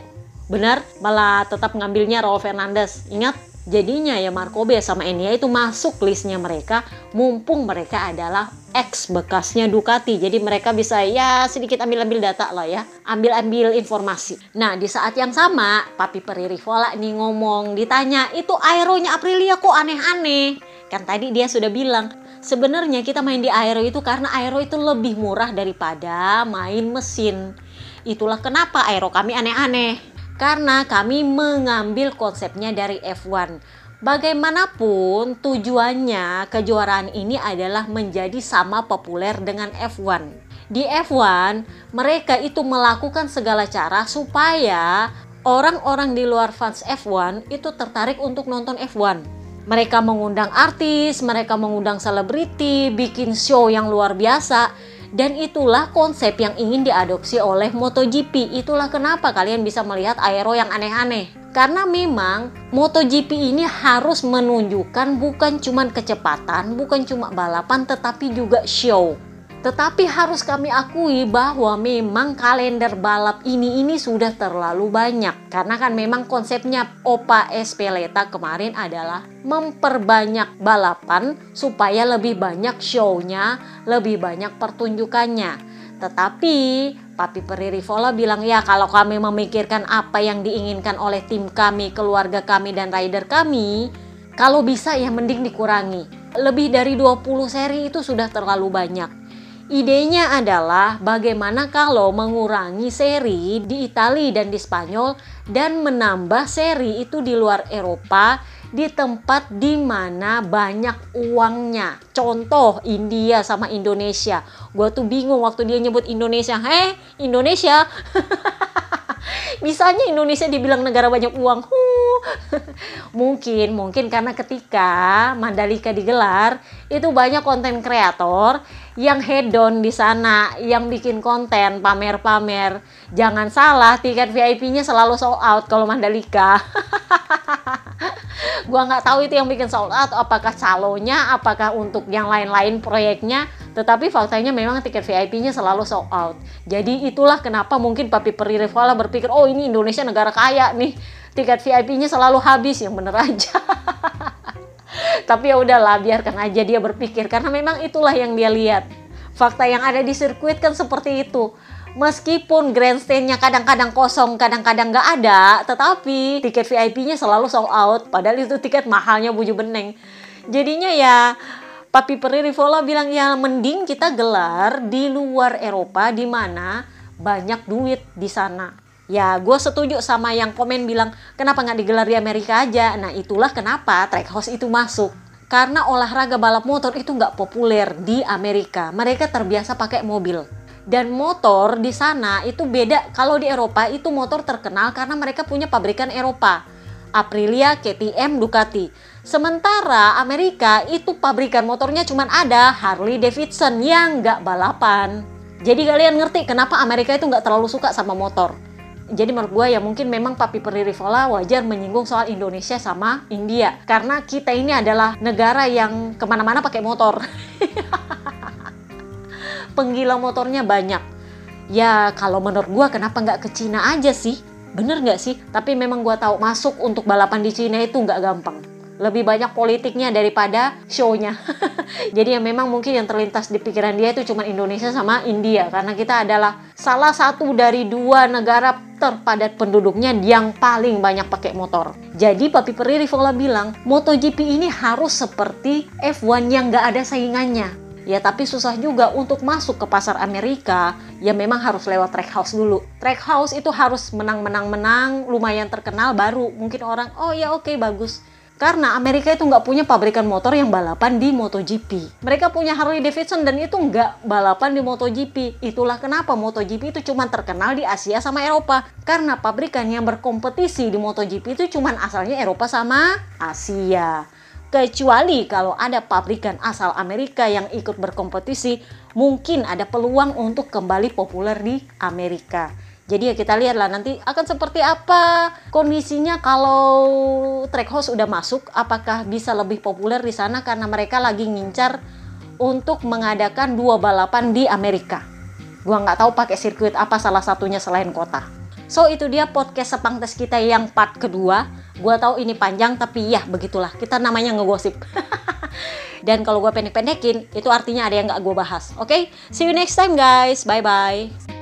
Benar, malah tetap ngambilnya Raul Fernandez. Ingat, Jadinya ya Marco B sama Enia itu masuk listnya mereka mumpung mereka adalah ex bekasnya Ducati. Jadi mereka bisa ya sedikit ambil-ambil data lah ya, ambil-ambil informasi. Nah di saat yang sama Papi Peri Rivola nih ngomong ditanya itu aeronya Aprilia kok aneh-aneh. Kan tadi dia sudah bilang sebenarnya kita main di aero itu karena aero itu lebih murah daripada main mesin. Itulah kenapa aero kami aneh-aneh karena kami mengambil konsepnya dari F1. Bagaimanapun tujuannya kejuaraan ini adalah menjadi sama populer dengan F1. Di F1 mereka itu melakukan segala cara supaya orang-orang di luar fans F1 itu tertarik untuk nonton F1. Mereka mengundang artis, mereka mengundang selebriti, bikin show yang luar biasa dan itulah konsep yang ingin diadopsi oleh MotoGP. Itulah kenapa kalian bisa melihat aero yang aneh-aneh. Karena memang MotoGP ini harus menunjukkan bukan cuma kecepatan, bukan cuma balapan, tetapi juga show. Tetapi harus kami akui bahwa memang kalender balap ini ini sudah terlalu banyak. Karena kan memang konsepnya Opa Espeleta kemarin adalah memperbanyak balapan supaya lebih banyak show-nya, lebih banyak pertunjukannya. Tetapi Papi Peri Rivola bilang ya kalau kami memikirkan apa yang diinginkan oleh tim kami, keluarga kami dan rider kami, kalau bisa ya mending dikurangi. Lebih dari 20 seri itu sudah terlalu banyak. Idenya adalah bagaimana kalau mengurangi seri di Italia dan di Spanyol dan menambah seri itu di luar Eropa di tempat di mana banyak uangnya. Contoh India sama Indonesia. Gua tuh bingung waktu dia nyebut Indonesia. Heh, Indonesia. Misalnya Indonesia dibilang negara banyak uang. Huh. mungkin, mungkin karena ketika Mandalika digelar, itu banyak konten kreator yang hedon di sana, yang bikin konten pamer-pamer. Jangan salah, tiket VIP-nya selalu sold out kalau Mandalika. gua nggak tahu itu yang bikin sold out apakah calonya apakah untuk yang lain-lain proyeknya. Tetapi faktanya memang tiket VIP-nya selalu sold out. Jadi itulah kenapa mungkin Papi Peri Rivala berpikir oh ini Indonesia negara kaya nih. Tiket VIP-nya selalu habis. Yang bener aja tapi ya udahlah biarkan aja dia berpikir karena memang itulah yang dia lihat fakta yang ada di sirkuit kan seperti itu meskipun grandstandnya kadang-kadang kosong, kadang-kadang nggak ada, tetapi tiket VIP-nya selalu sold out. Padahal itu tiket mahalnya buju beneng. Jadinya ya Papi Peri Rivola bilang ya mending kita gelar di luar Eropa di mana banyak duit di sana. Ya gue setuju sama yang komen bilang kenapa nggak digelar di Amerika aja. Nah itulah kenapa Trackhouse itu masuk. Karena olahraga balap motor itu nggak populer di Amerika. Mereka terbiasa pakai mobil dan motor di sana itu beda kalau di Eropa itu motor terkenal karena mereka punya pabrikan Eropa Aprilia, KTM, Ducati sementara Amerika itu pabrikan motornya cuma ada Harley Davidson yang nggak balapan jadi kalian ngerti kenapa Amerika itu nggak terlalu suka sama motor jadi menurut gue ya mungkin memang Papi Peri Rivola wajar menyinggung soal Indonesia sama India karena kita ini adalah negara yang ke mana-mana pakai motor penggila motornya banyak. Ya kalau menurut gua kenapa nggak ke Cina aja sih? Bener nggak sih? Tapi memang gua tahu masuk untuk balapan di Cina itu nggak gampang. Lebih banyak politiknya daripada show-nya. Jadi ya memang mungkin yang terlintas di pikiran dia itu cuma Indonesia sama India. Karena kita adalah salah satu dari dua negara terpadat penduduknya yang paling banyak pakai motor. Jadi Papi Peri Rivola bilang, MotoGP ini harus seperti F1 yang nggak ada saingannya Ya tapi susah juga untuk masuk ke pasar Amerika, ya memang harus lewat trackhouse dulu. Trackhouse itu harus menang-menang-menang, lumayan terkenal baru mungkin orang, oh ya oke okay, bagus. Karena Amerika itu nggak punya pabrikan motor yang balapan di MotoGP. Mereka punya Harley Davidson dan itu nggak balapan di MotoGP. Itulah kenapa MotoGP itu cuma terkenal di Asia sama Eropa. Karena pabrikan yang berkompetisi di MotoGP itu cuma asalnya Eropa sama Asia. Kecuali kalau ada pabrikan asal Amerika yang ikut berkompetisi, mungkin ada peluang untuk kembali populer di Amerika. Jadi ya kita lihatlah nanti akan seperti apa kondisinya kalau Trackhouse udah masuk, apakah bisa lebih populer di sana karena mereka lagi ngincar untuk mengadakan dua balapan di Amerika. Gua nggak tahu pakai sirkuit apa salah satunya selain kota. So itu dia podcast sepang tes kita yang part kedua. Gua tahu ini panjang tapi ya begitulah. Kita namanya ngegosip. Dan kalau gue pendek-pendekin, itu artinya ada yang nggak gue bahas. Oke, okay? see you next time guys. Bye bye.